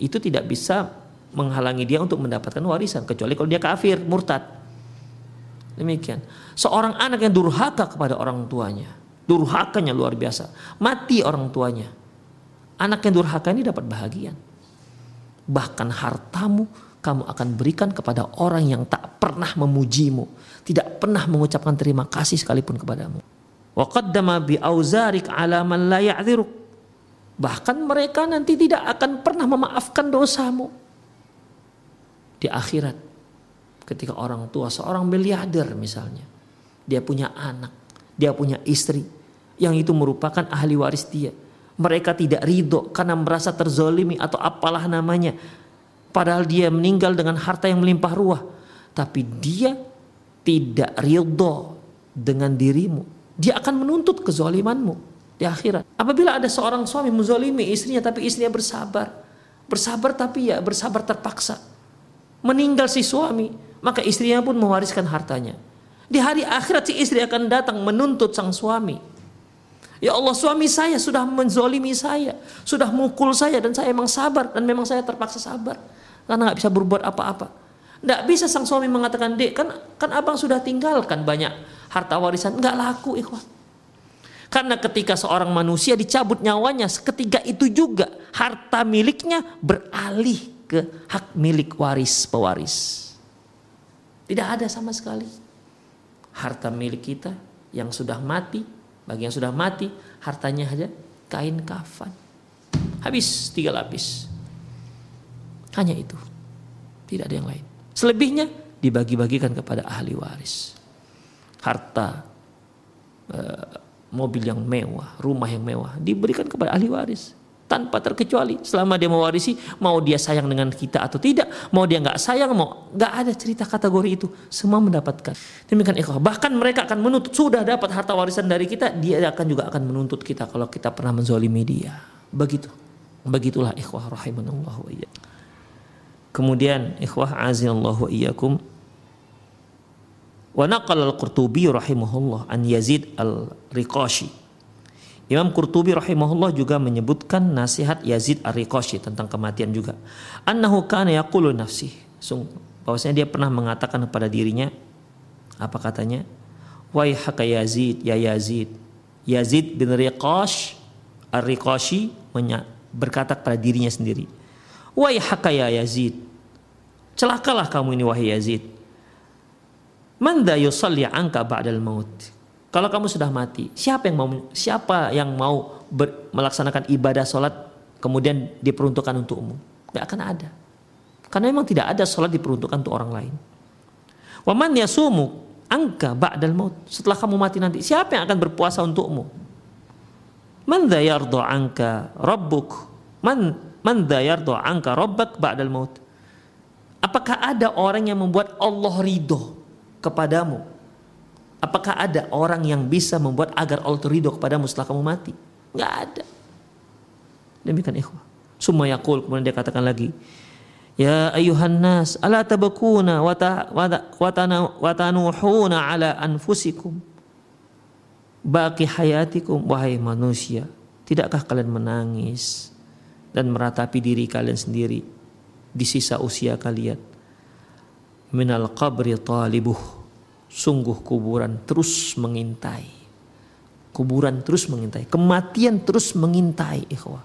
itu tidak bisa menghalangi dia untuk mendapatkan warisan kecuali kalau dia kafir, murtad. Demikian. Seorang anak yang durhaka kepada orang tuanya. Durhakanya luar biasa. Mati orang tuanya. Anak yang durhaka ini dapat bahagian. Bahkan hartamu kamu akan berikan kepada orang yang tak pernah memujimu, tidak pernah mengucapkan terima kasih sekalipun kepadamu. Wa qaddama bi auzarik ala man la ya'dhiruk. Bahkan mereka nanti tidak akan pernah memaafkan dosamu. Di akhirat ketika orang tua seorang miliarder misalnya, dia punya anak, dia punya istri yang itu merupakan ahli waris dia. Mereka tidak ridho karena merasa terzolimi atau apalah namanya Padahal dia meninggal dengan harta yang melimpah ruah. Tapi dia tidak ridho dengan dirimu. Dia akan menuntut kezalimanmu di akhirat. Apabila ada seorang suami menzalimi istrinya tapi istrinya bersabar. Bersabar tapi ya bersabar terpaksa. Meninggal si suami, maka istrinya pun mewariskan hartanya. Di hari akhirat si istri akan datang menuntut sang suami. Ya Allah suami saya sudah menzolimi saya, sudah mukul saya dan saya memang sabar dan memang saya terpaksa sabar karena nggak bisa berbuat apa-apa. Nggak bisa sang suami mengatakan, dek kan kan abang sudah tinggalkan banyak harta warisan, nggak laku ikhwan. Karena ketika seorang manusia dicabut nyawanya, seketika itu juga harta miliknya beralih ke hak milik waris pewaris. Tidak ada sama sekali. Harta milik kita yang sudah mati, bagi yang sudah mati, hartanya hanya kain kafan. Habis tiga lapis. Hanya itu. Tidak ada yang lain. Selebihnya dibagi-bagikan kepada ahli waris. Harta, eh, mobil yang mewah, rumah yang mewah diberikan kepada ahli waris tanpa terkecuali. Selama dia mewarisi mau dia sayang dengan kita atau tidak mau dia nggak sayang mau nggak ada cerita kategori itu semua mendapatkan. Demikian ikhwah bahkan mereka akan menuntut sudah dapat harta warisan dari kita dia akan juga akan menuntut kita kalau kita pernah menzolimi dia. Begitu. Begitulah ikhwah rahimanallah wa Kemudian ikhwah azillahu wa iyyakum wa naqal al-Qurtubi rahimahullah an Yazid al-Riqashi. Imam Qurtubi rahimahullah juga menyebutkan nasihat Yazid al-Riqashi tentang kematian juga. Annahu kana yaqulu nafsi. Bahwasanya dia pernah mengatakan kepada dirinya apa katanya? Wahai haka Yazid, ya Yazid. Yazid bin Riqash Ar-Riqashi berkata kepada dirinya sendiri. Wahai haka ya Yazid, Celakalah kamu ini wahai Yazid. Manda yusalli angka ba'dal maut. Kalau kamu sudah mati, siapa yang mau siapa yang mau ber, melaksanakan ibadah sholat kemudian diperuntukkan untukmu? Gak akan ada. Karena memang tidak ada sholat diperuntukkan untuk orang lain. Waman yasumu angka ba'dal maut. Setelah kamu mati nanti, siapa yang akan berpuasa untukmu? Man yardo angka rabbuk. Man man yardo angka rabbak ba'dal maut. Apakah ada orang yang membuat Allah ridho kepadamu? Apakah ada orang yang bisa membuat agar Allah ridho kepadamu setelah kamu mati? Enggak ada. Demikian ikhwah. Summa yaqul kemudian dia katakan lagi, Ya ayuhan nas, ala tabakuna wa tanuhuna ala anfusikum baki hayatikum wahai manusia tidakkah kalian menangis dan meratapi diri kalian sendiri di sisa usia kalian. Minal qabri talibuh. Sungguh kuburan terus mengintai. Kuburan terus mengintai. Kematian terus mengintai ikhwah.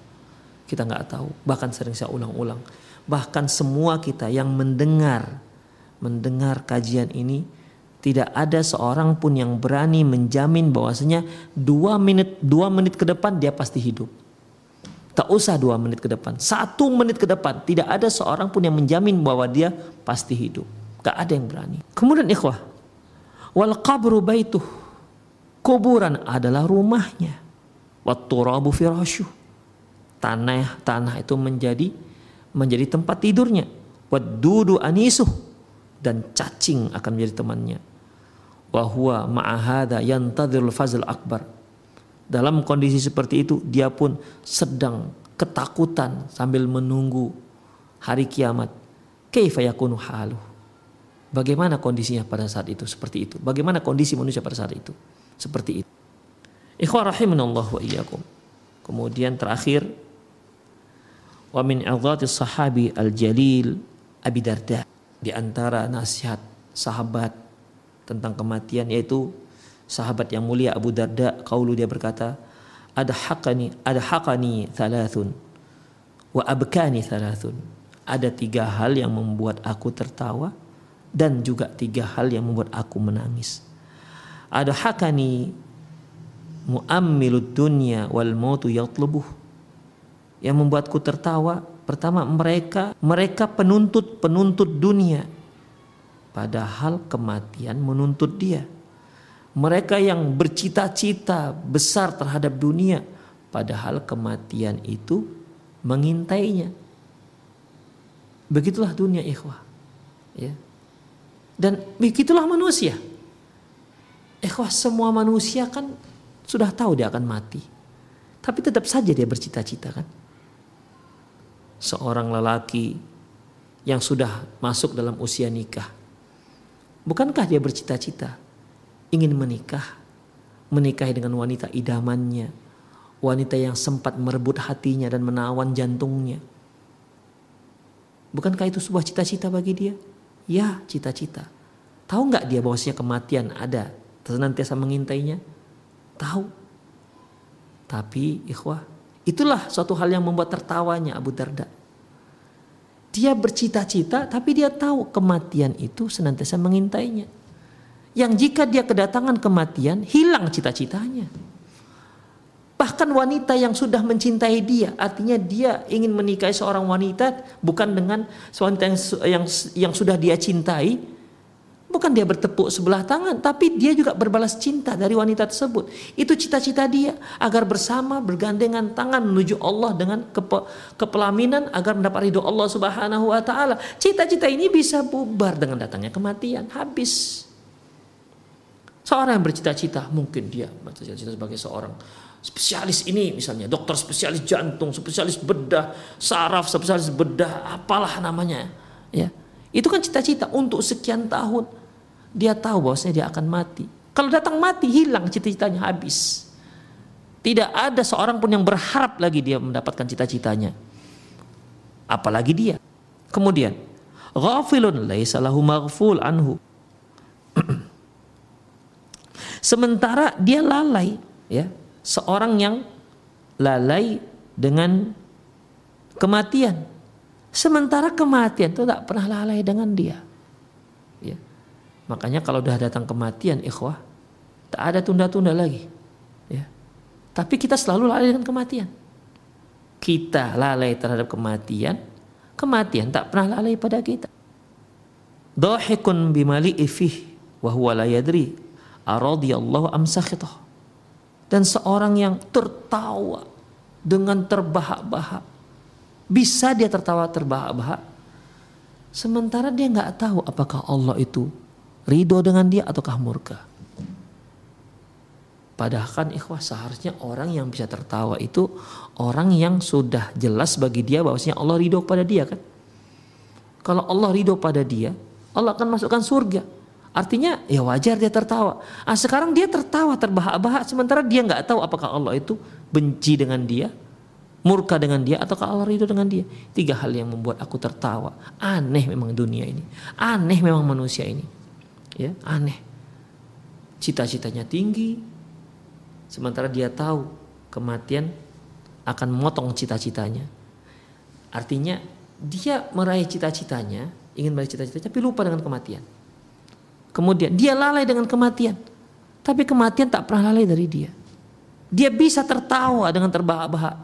Kita nggak tahu. Bahkan sering saya ulang-ulang. Bahkan semua kita yang mendengar. Mendengar kajian ini. Tidak ada seorang pun yang berani menjamin bahwasanya dua menit dua menit ke depan dia pasti hidup. Tak usah dua menit ke depan, satu menit ke depan tidak ada seorang pun yang menjamin bahwa dia pasti hidup. Gak ada yang berani. Kemudian ikhwah, wal qabru baituh. Kuburan adalah rumahnya. Watturabu firasyu. Tanah tanah itu menjadi menjadi tempat tidurnya. Wadudu anisuh dan cacing akan menjadi temannya. Wahwa ma'ahada yantadhirul fazl akbar dalam kondisi seperti itu dia pun sedang ketakutan sambil menunggu hari kiamat. Kaifa yakunu halu? Bagaimana kondisinya pada saat itu? Seperti itu. Bagaimana kondisi manusia pada saat itu? Seperti itu. Ikhwah rahimanallah wa iyyakum. Kemudian terakhir wa min sahabi al-jalil Abi Darda di antara nasihat sahabat tentang kematian yaitu sahabat yang mulia Abu Darda kaulu dia berkata ada hakani thalathun wa abkani thalathun ada tiga hal yang membuat aku tertawa dan juga tiga hal yang membuat aku menangis. Ada hakani muammilud dunya wal mautu yatlubuh. Yang membuatku tertawa pertama mereka mereka penuntut penuntut dunia. Padahal kematian menuntut dia. Mereka yang bercita-cita besar terhadap dunia padahal kematian itu mengintainya. Begitulah dunia ikhwah. Ya dan begitulah manusia ikhwah semua manusia kan sudah tahu dia akan mati tapi tetap saja dia bercita-cita kan seorang lelaki yang sudah masuk dalam usia nikah bukankah dia bercita-cita ingin menikah, menikahi dengan wanita idamannya, wanita yang sempat merebut hatinya dan menawan jantungnya. Bukankah itu sebuah cita-cita bagi dia? Ya, cita-cita. Tahu nggak dia bahwasanya kematian ada senantiasa mengintainya? Tahu. Tapi ikhwah, itulah suatu hal yang membuat tertawanya Abu Darda. Dia bercita-cita tapi dia tahu kematian itu senantiasa mengintainya yang jika dia kedatangan kematian hilang cita-citanya. Bahkan wanita yang sudah mencintai dia, artinya dia ingin menikahi seorang wanita bukan dengan wanita yang yang, yang sudah dia cintai, bukan dia bertepuk sebelah tangan, tapi dia juga berbalas cinta dari wanita tersebut. Itu cita-cita dia agar bersama bergandengan tangan menuju Allah dengan kepe, kepelaminan agar mendapat ridho Allah Subhanahu wa taala. Cita-cita ini bisa bubar dengan datangnya kematian, habis. Seorang yang bercita-cita mungkin dia bercita-cita sebagai seorang spesialis ini misalnya dokter spesialis jantung, spesialis bedah, saraf, spesialis bedah, apalah namanya, ya. Itu kan cita-cita untuk sekian tahun. Dia tahu bahwasanya dia akan mati. Kalau datang mati hilang cita-citanya habis. Tidak ada seorang pun yang berharap lagi dia mendapatkan cita-citanya. Apalagi dia. Kemudian, ghafilun laisa lahu maghful anhu. Sementara dia lalai, ya, seorang yang lalai dengan kematian. Sementara kematian itu tak pernah lalai dengan dia. Ya. Makanya kalau sudah datang kematian, ikhwah, tak ada tunda-tunda lagi. Ya. Tapi kita selalu lalai dengan kematian. Kita lalai terhadap kematian, kematian tak pernah lalai pada kita. Dohikun bimali ifih wahwa la yadri dan seorang yang tertawa dengan terbahak-bahak. Bisa dia tertawa terbahak-bahak? Sementara dia nggak tahu apakah Allah itu ridho dengan dia ataukah murka. Padahal kan ikhwah seharusnya orang yang bisa tertawa itu orang yang sudah jelas bagi dia bahwasanya Allah ridho pada dia kan? Kalau Allah ridho pada dia Allah akan masukkan surga Artinya ya wajar dia tertawa. Ah sekarang dia tertawa terbahak-bahak sementara dia nggak tahu apakah Allah itu benci dengan dia, murka dengan dia ataukah Allah ridho dengan dia. Tiga hal yang membuat aku tertawa. Aneh memang dunia ini. Aneh memang manusia ini. Ya, aneh. Cita-citanya tinggi sementara dia tahu kematian akan memotong cita-citanya. Artinya dia meraih cita-citanya, ingin meraih cita-citanya tapi lupa dengan kematian. Kemudian dia lalai dengan kematian. Tapi kematian tak pernah lalai dari dia. Dia bisa tertawa dengan terbahak-bahak.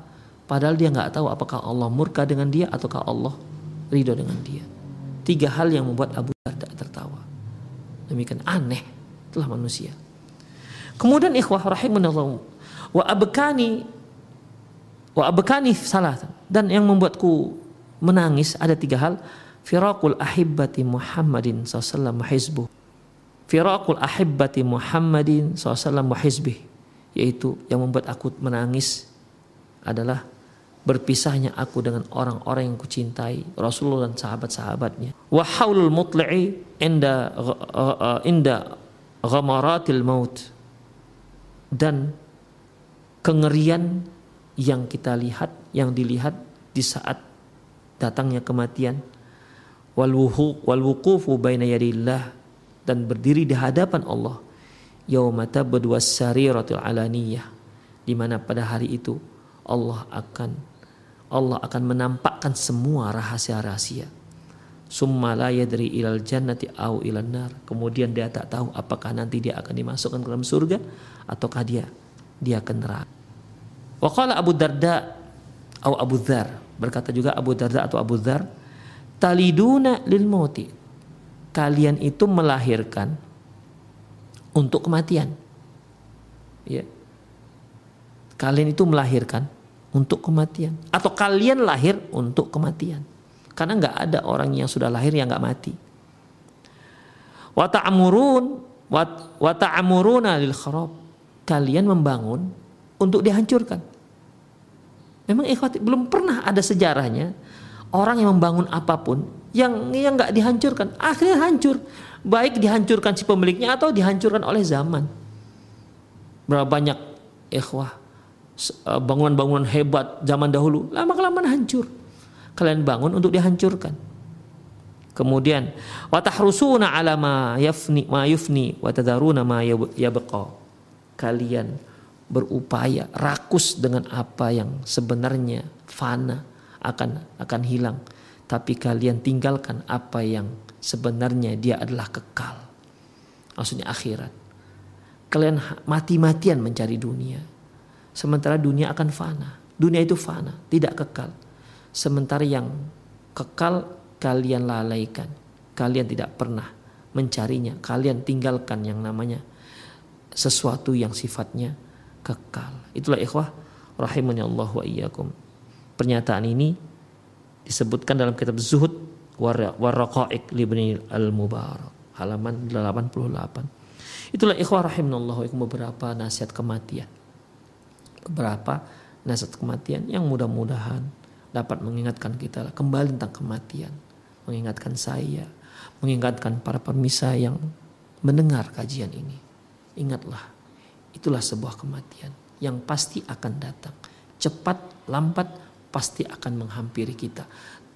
Padahal dia nggak tahu apakah Allah murka dengan dia ataukah Allah ridho dengan dia. Tiga hal yang membuat Abu Darda tertawa. Demikian aneh telah manusia. Kemudian ikhwah rahimunallah wa abkani wa abkani salah dan yang membuatku menangis ada tiga hal firaqul ahibbati Muhammadin sallallahu alaihi Firaqul ahibbati Muhammadin SAW wa yaitu yang membuat aku menangis adalah berpisahnya aku dengan orang-orang yang kucintai Rasulullah dan sahabat-sahabatnya. Wa haulul mutli'i inda inda ghamaratil maut. Dan kengerian yang kita lihat yang dilihat di saat datangnya kematian. Wal wuqufu baina yadillah dan berdiri di hadapan Allah yauma tabdu was-sariratul alaniyah di mana pada hari itu Allah akan Allah akan menampakkan semua rahasia-rahasia. Summa la yadri ilal jannati au ilan nar. Kemudian dia tak tahu apakah nanti dia akan dimasukkan ke dalam surga ataukah dia dia akan neraka. Wa qala Abu Darda atau Abu Dzar berkata juga Abu Darda atau Abu Dzar taliduna lil mauti. Kalian itu melahirkan untuk kematian. Ya. Kalian itu melahirkan untuk kematian atau kalian lahir untuk kematian. Karena nggak ada orang yang sudah lahir yang nggak mati. Wata'amurun wata'amuruna lil kharab. Kalian membangun untuk dihancurkan. Memang ikhwati belum pernah ada sejarahnya orang yang membangun apa pun yang yang nggak dihancurkan akhirnya hancur. Baik dihancurkan si pemiliknya atau dihancurkan oleh zaman. Berapa banyak ikhwah eh, bangunan-bangunan hebat zaman dahulu lama kelamaan hancur. Kalian bangun untuk dihancurkan. Kemudian watahrusuna ala ma yafni ma yufni wa tadaruna ma yabqa. Kalian berupaya rakus dengan apa yang sebenarnya fana akan akan hilang tapi kalian tinggalkan apa yang sebenarnya dia adalah kekal. Maksudnya akhirat. Kalian mati-matian mencari dunia. Sementara dunia akan fana. Dunia itu fana, tidak kekal. Sementara yang kekal kalian lalaikan. Kalian tidak pernah mencarinya. Kalian tinggalkan yang namanya sesuatu yang sifatnya kekal. Itulah ikhwah rahimani Allah wa iyyakum. Pernyataan ini disebutkan dalam kitab Zuhud Warraqa'iq libni al-Mubarak halaman 88. Itulah ikhwah rahimanallahu beberapa nasihat kematian. Beberapa nasihat kematian yang mudah-mudahan dapat mengingatkan kita kembali tentang kematian, mengingatkan saya, mengingatkan para permisa yang mendengar kajian ini. Ingatlah, itulah sebuah kematian yang pasti akan datang. Cepat, lambat, pasti akan menghampiri kita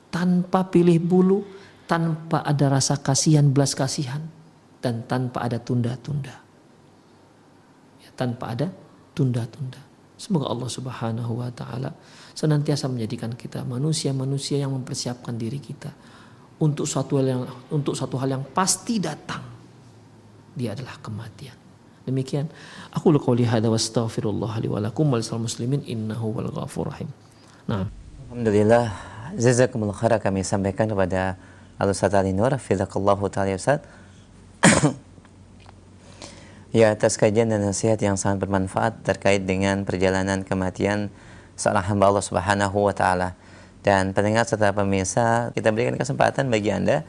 tanpa pilih bulu, tanpa ada rasa kasihan, belas kasihan, dan tanpa ada tunda-tunda. Ya, tanpa ada tunda-tunda. Semoga Allah Subhanahu wa taala senantiasa menjadikan kita manusia-manusia yang mempersiapkan diri kita untuk suatu hal yang untuk satu hal yang pasti datang. Dia adalah kematian. Demikian aku qouli hadza wastaghfirullah li wa lakum muslimin innahu wal ghafur rahim. Nah. Alhamdulillah, jazakumullah khair kami sampaikan kepada Al-Ustaz Ali Nur, Fidakallahu ta'ala Ustaz. ya, atas kajian dan nasihat yang sangat bermanfaat terkait dengan perjalanan kematian seorang hamba Allah Subhanahu wa taala. Dan pendengar serta pemirsa, kita berikan kesempatan bagi Anda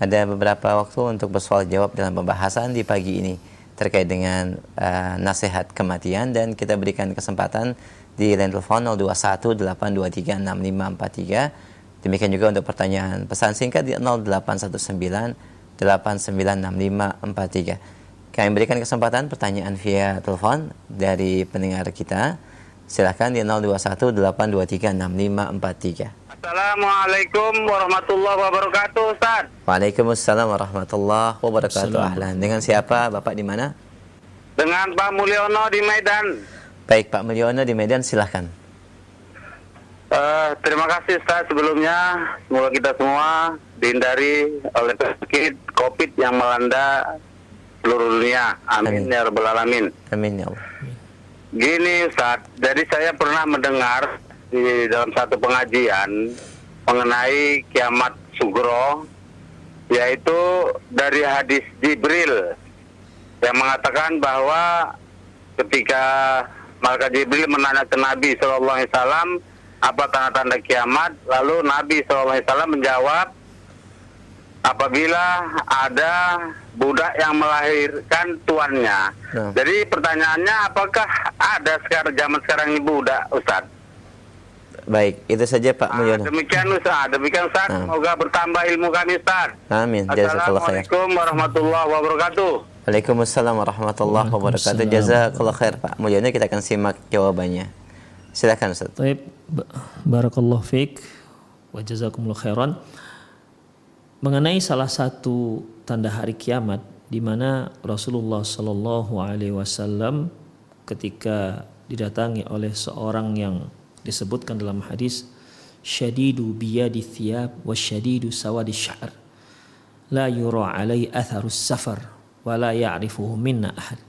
ada beberapa waktu untuk bersoal jawab dalam pembahasan di pagi ini terkait dengan uh, nasihat kematian dan kita berikan kesempatan di line telepon 0218236543. Demikian juga untuk pertanyaan pesan singkat di 0819896543. Kami berikan kesempatan pertanyaan via telepon dari pendengar kita. Silakan di 0218236543. Assalamualaikum warahmatullahi wabarakatuh, Ustaz. Waalaikumsalam warahmatullahi wabarakatuh. Ahlan. Dengan siapa? Bapak di mana? Dengan Pak Mulyono di Medan. Baik Pak Mulyono di Medan silahkan. Uh, terima kasih Ustaz sebelumnya. Semoga kita semua dihindari oleh penyakit COVID yang melanda seluruh dunia. Amin, Amin. ya rabbal alamin. Amin ya Allah. Gini Ustaz, jadi saya pernah mendengar di dalam satu pengajian mengenai kiamat sugro yaitu dari hadis Jibril yang mengatakan bahwa ketika maka Jibril menanya ke Nabi Shallallahu Alaihi Wasallam apa tanda-tanda kiamat. Lalu Nabi Shallallahu Alaihi Wasallam menjawab, apabila ada budak yang melahirkan tuannya. Nah. Jadi pertanyaannya, apakah ada sekarang zaman sekarang ini budak, Ustaz? Baik, itu saja Pak Mulyono. Nah, demikian Ustaz, demikian Ustaz. Nah. Semoga bertambah ilmu kami Ustaz. Amin. Assalamualaikum warahmatullahi wabarakatuh. Waalaikumsalam warahmatullahi wabarakatuh. Jazakallah khair Pak Mulyono kita akan simak jawabannya. Silakan Ustaz. Baik, barakallahu fiik wa jazakumullah khairan. Mengenai salah satu tanda hari kiamat di mana Rasulullah Shallallahu alaihi wasallam ketika didatangi oleh seorang yang disebutkan dalam hadis syadidu biyadi thiyab wa syadidu sawadi sya'r la yura alai atharus safar wa la ya'rifuhu minna ahad.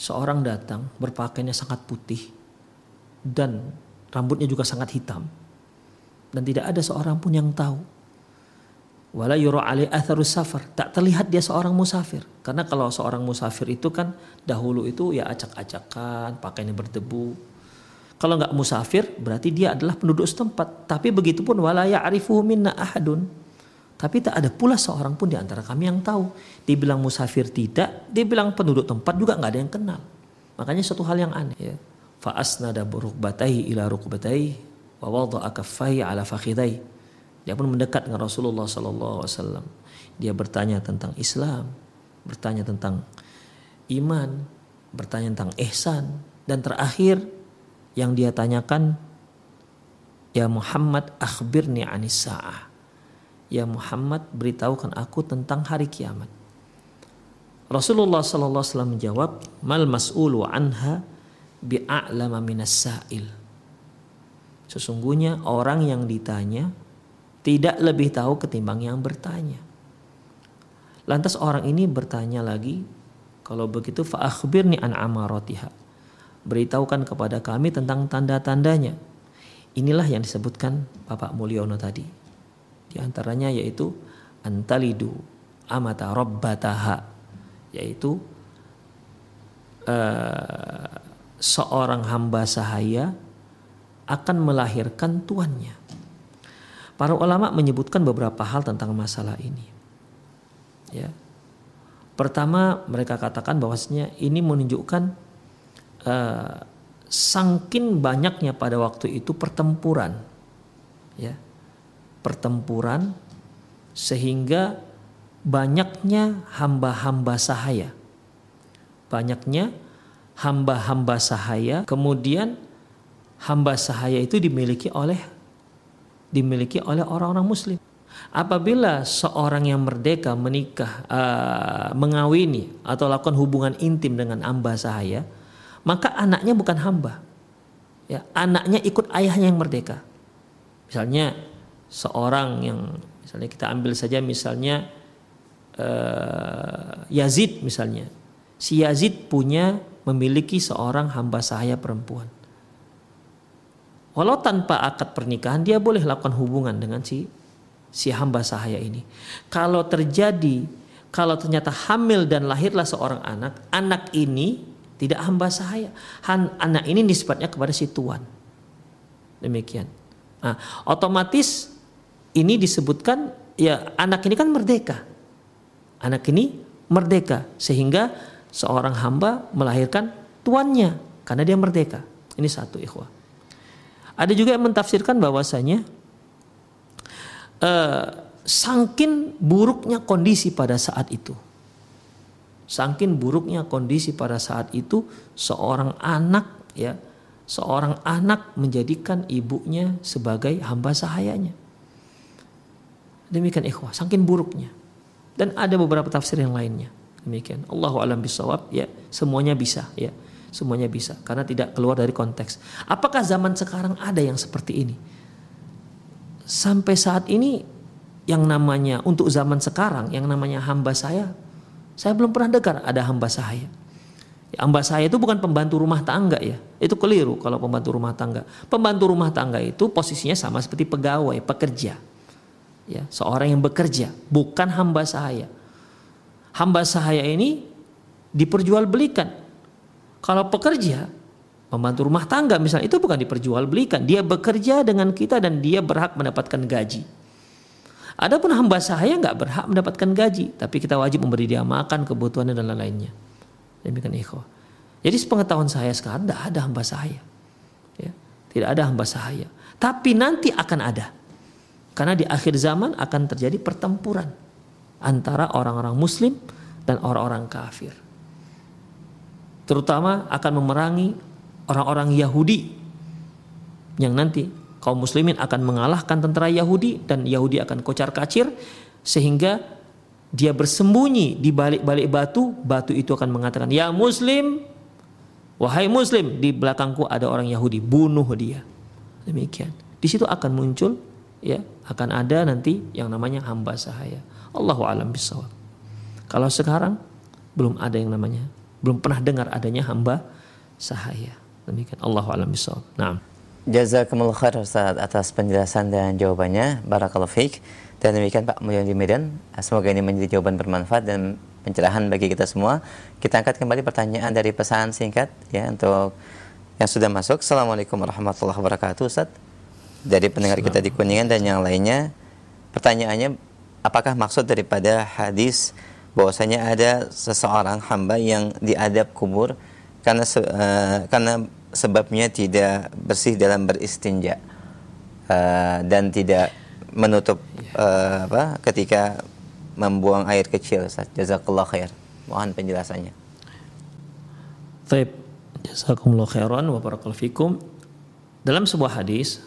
Seorang datang berpakaiannya sangat putih dan rambutnya juga sangat hitam. Dan tidak ada seorang pun yang tahu. Wala yura alai atharus safar. Tak terlihat dia seorang musafir. Karena kalau seorang musafir itu kan dahulu itu ya acak-acakan pakaiannya berdebu. Kalau nggak musafir berarti dia adalah penduduk setempat. Tapi begitu pun wala ya'rifuhu minna ahadun tapi tak ada pula seorang pun di antara kami yang tahu. Dibilang musafir tidak, dibilang penduduk tempat juga nggak ada yang kenal. Makanya suatu hal yang aneh ya. Fa'asnada rukbatai ila rukbatai wa wada'a ala fakhidai. Dia pun mendekat dengan Rasulullah sallallahu alaihi wasallam. Dia bertanya tentang Islam, bertanya tentang iman, bertanya tentang ihsan dan terakhir yang dia tanyakan Ya Muhammad akhbirni anis sa'ah Ya Muhammad beritahukan aku tentang hari kiamat. Rasulullah sallallahu alaihi wasallam menjawab, "Mal mas'ulu anha bi'a'lama minas sa'il." Sesungguhnya orang yang ditanya tidak lebih tahu ketimbang yang bertanya. Lantas orang ini bertanya lagi, kalau begitu fa'akhbirni an amaratiha. Beritahukan kepada kami tentang tanda-tandanya. Inilah yang disebutkan Bapak Mulyono tadi. Di antaranya yaitu antalidu amata rabbataha yaitu uh, seorang hamba sahaya akan melahirkan tuannya. Para ulama menyebutkan beberapa hal tentang masalah ini. Ya. Pertama, mereka katakan bahwasanya ini menunjukkan uh, sangkin banyaknya pada waktu itu pertempuran. Ya pertempuran sehingga banyaknya hamba-hamba sahaya. Banyaknya hamba-hamba sahaya, kemudian hamba sahaya itu dimiliki oleh dimiliki oleh orang-orang muslim. Apabila seorang yang merdeka menikah, uh, mengawini atau lakukan hubungan intim dengan hamba sahaya, maka anaknya bukan hamba. Ya, anaknya ikut ayahnya yang merdeka. Misalnya seorang yang misalnya kita ambil saja misalnya uh, Yazid misalnya. Si Yazid punya memiliki seorang hamba sahaya perempuan. Walau tanpa akad pernikahan dia boleh lakukan hubungan dengan si si hamba sahaya ini. Kalau terjadi kalau ternyata hamil dan lahirlah seorang anak anak ini tidak hamba sahaya. Han, anak ini nisbatnya kepada si tuan. Demikian. Nah, otomatis ini disebutkan ya anak ini kan merdeka. Anak ini merdeka sehingga seorang hamba melahirkan tuannya karena dia merdeka. Ini satu ikhwah. Ada juga yang mentafsirkan bahwasanya uh, sangkin buruknya kondisi pada saat itu. Sangkin buruknya kondisi pada saat itu seorang anak ya, seorang anak menjadikan ibunya sebagai hamba sahayanya. Demikian ikhwah, saking buruknya. Dan ada beberapa tafsir yang lainnya. Demikian. Allahu alam bisawab ya, semuanya bisa ya. Semuanya bisa karena tidak keluar dari konteks. Apakah zaman sekarang ada yang seperti ini? Sampai saat ini yang namanya untuk zaman sekarang yang namanya hamba saya saya belum pernah dengar ada hamba saya. Ya, hamba saya itu bukan pembantu rumah tangga ya. Itu keliru kalau pembantu rumah tangga. Pembantu rumah tangga itu posisinya sama seperti pegawai, pekerja ya seorang yang bekerja bukan hamba sahaya hamba sahaya ini diperjualbelikan kalau pekerja membantu rumah tangga misalnya itu bukan diperjualbelikan dia bekerja dengan kita dan dia berhak mendapatkan gaji Adapun hamba sahaya nggak berhak mendapatkan gaji, tapi kita wajib memberi dia makan, kebutuhannya dan lain-lainnya. Demikian ikhwah. Jadi sepengetahuan saya sekarang tidak ada hamba sahaya. Ya, tidak ada hamba sahaya. Tapi nanti akan ada. Karena di akhir zaman akan terjadi pertempuran antara orang-orang muslim dan orang-orang kafir. Terutama akan memerangi orang-orang Yahudi yang nanti kaum muslimin akan mengalahkan tentara Yahudi dan Yahudi akan kocar kacir sehingga dia bersembunyi di balik-balik batu, batu itu akan mengatakan, "Ya muslim, Wahai muslim, di belakangku ada orang Yahudi, bunuh dia. Demikian. Di situ akan muncul ya, akan ada nanti yang namanya hamba sahaya. Allahu alam bisawab. Kalau sekarang belum ada yang namanya, belum pernah dengar adanya hamba sahaya. Demikian Allahu alam bisawab. Naam. Jazakumullah khair Ustaz atas penjelasan dan jawabannya. Barakallahu fiik. Dan demikian Pak Mulyan di Medan. Semoga ini menjadi jawaban bermanfaat dan pencerahan bagi kita semua. Kita angkat kembali pertanyaan dari pesan singkat ya untuk yang sudah masuk. Assalamualaikum warahmatullahi wabarakatuh Ustaz. Dari pendengar kita di Kuningan dan yang lainnya. Pertanyaannya apakah maksud daripada hadis bahwasanya ada seseorang hamba yang diadab kubur karena uh, karena sebabnya tidak bersih dalam beristinja uh, dan tidak menutup uh, apa ketika membuang air kecil Jazakallah khair. Mohon penjelasannya. Baik. Jazakumullah khairan wa barakallahu fikum. Dalam sebuah hadis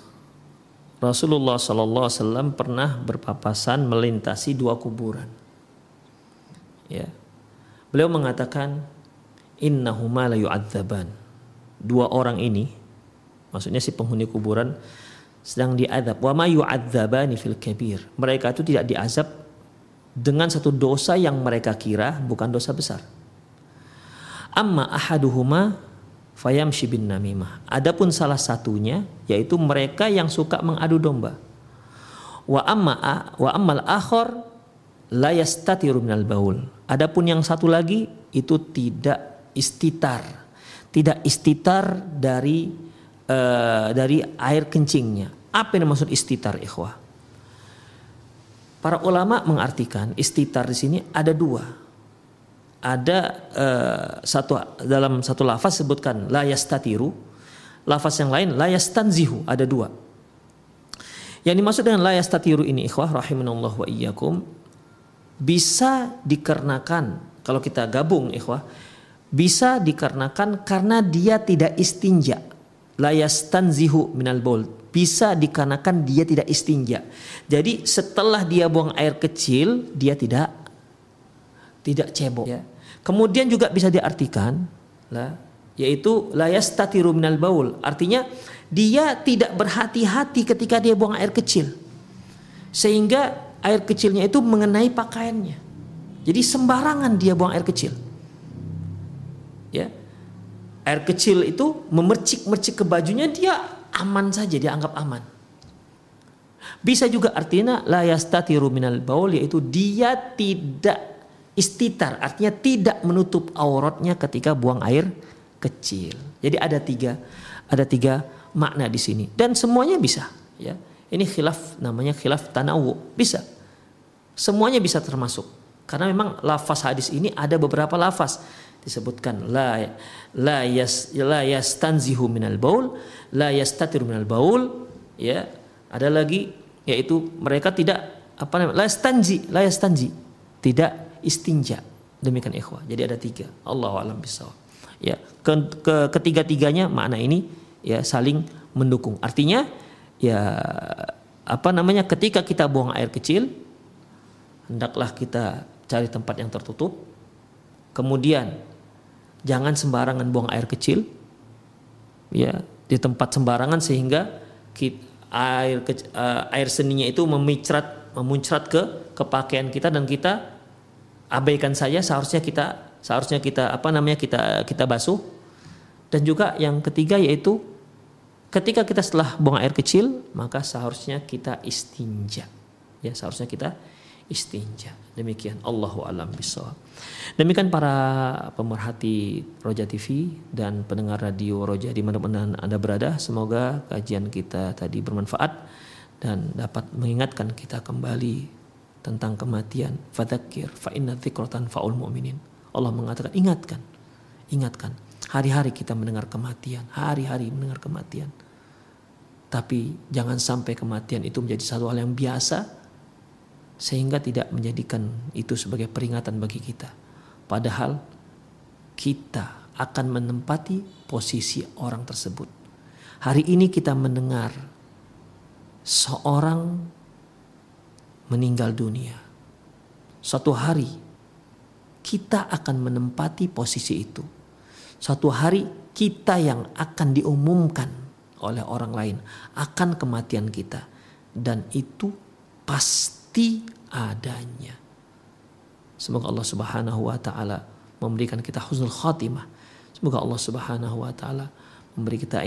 Rasulullah sallallahu alaihi wasallam pernah berpapasan melintasi dua kuburan. Ya. Beliau mengatakan innahuma la yu'adzaban. Dua orang ini maksudnya si penghuni kuburan sedang diadab. Wa ma yu'adzabani fil kabir. Mereka itu tidak diazab dengan satu dosa yang mereka kira bukan dosa besar. Amma ahaduhuma fayamshi bin namimah. Adapun salah satunya yaitu mereka yang suka mengadu domba. Wa amma wa ammal akhar la yastatiru minal baul. Adapun yang satu lagi itu tidak istitar. Tidak istitar dari uh, dari air kencingnya. Apa yang maksud istitar ikhwah? Para ulama mengartikan istitar di sini ada dua. Ada uh, satu dalam satu lafaz sebutkan la yastatiru, lafaz yang lain la yastanzihu, ada dua. Yang dimaksud dengan la yastatiru ini ikhwah rahimanallah wa iyyakum bisa dikarenakan kalau kita gabung ikhwah bisa dikarenakan karena dia tidak istinja la yastanzihu minal baul bisa dikarenakan dia tidak istinja. Jadi setelah dia buang air kecil, dia tidak tidak cebok. Ya. Kemudian juga bisa diartikan lah yaitu layas tatiru minal baul. Artinya dia tidak berhati-hati ketika dia buang air kecil. Sehingga air kecilnya itu mengenai pakaiannya. Jadi sembarangan dia buang air kecil. Ya. Air kecil itu memercik-mercik ke bajunya dia aman saja dianggap aman. Bisa juga artinya la yastatiru minal baul yaitu dia tidak istitar artinya tidak menutup auratnya ketika buang air kecil. Jadi ada tiga ada tiga makna di sini dan semuanya bisa ya. Ini khilaf namanya khilaf tanawu bisa. Semuanya bisa termasuk karena memang lafaz hadis ini ada beberapa lafaz disebutkan la la yas la yastanzihu minal baul la yastatir minal baul ya ada lagi yaitu mereka tidak apa namanya la yastanji la yastanji tidak istinja. Demikian ikhwah. Jadi ada tiga. Allah alam bisawab ya ke, ke ketiga-tiganya makna ini ya saling mendukung. Artinya ya apa namanya ketika kita buang air kecil hendaklah kita cari tempat yang tertutup. Kemudian jangan sembarangan buang air kecil ya di tempat sembarangan sehingga air uh, air seninya itu memicrat memuncrat ke ke pakaian kita dan kita abaikan saja seharusnya kita seharusnya kita apa namanya kita kita basuh dan juga yang ketiga yaitu ketika kita setelah buang air kecil maka seharusnya kita istinja ya seharusnya kita istinja. Demikian Allahu alam bisawab. Demikian para pemerhati Roja TV dan pendengar radio Roja di mana-mana Anda berada, semoga kajian kita tadi bermanfaat dan dapat mengingatkan kita kembali tentang kematian. Fadzakir fa inna faul mu'minin. Allah mengatakan ingatkan. Ingatkan. Hari-hari kita mendengar kematian, hari-hari mendengar kematian. Tapi jangan sampai kematian itu menjadi satu hal yang biasa, sehingga tidak menjadikan itu sebagai peringatan bagi kita. Padahal kita akan menempati posisi orang tersebut. Hari ini kita mendengar seorang meninggal dunia. Suatu hari kita akan menempati posisi itu. Suatu hari kita yang akan diumumkan oleh orang lain akan kematian kita dan itu pasti adanya. Semoga Allah Subhanahu wa taala memberikan kita husnul khatimah. Semoga Allah Subhanahu wa taala memberi kita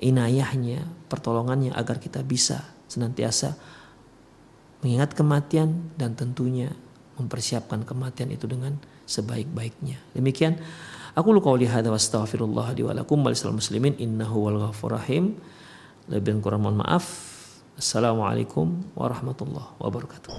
inayahnya, pertolongannya agar kita bisa senantiasa mengingat kematian dan tentunya mempersiapkan kematian itu dengan sebaik-baiknya. Demikian aku lu qauli hadza wastaghfirullah li wa lakum muslimin innahu wal ghafur rahim. Lebih kurang mohon maaf. Assalamualaikum warahmatullahi wabarakatuh.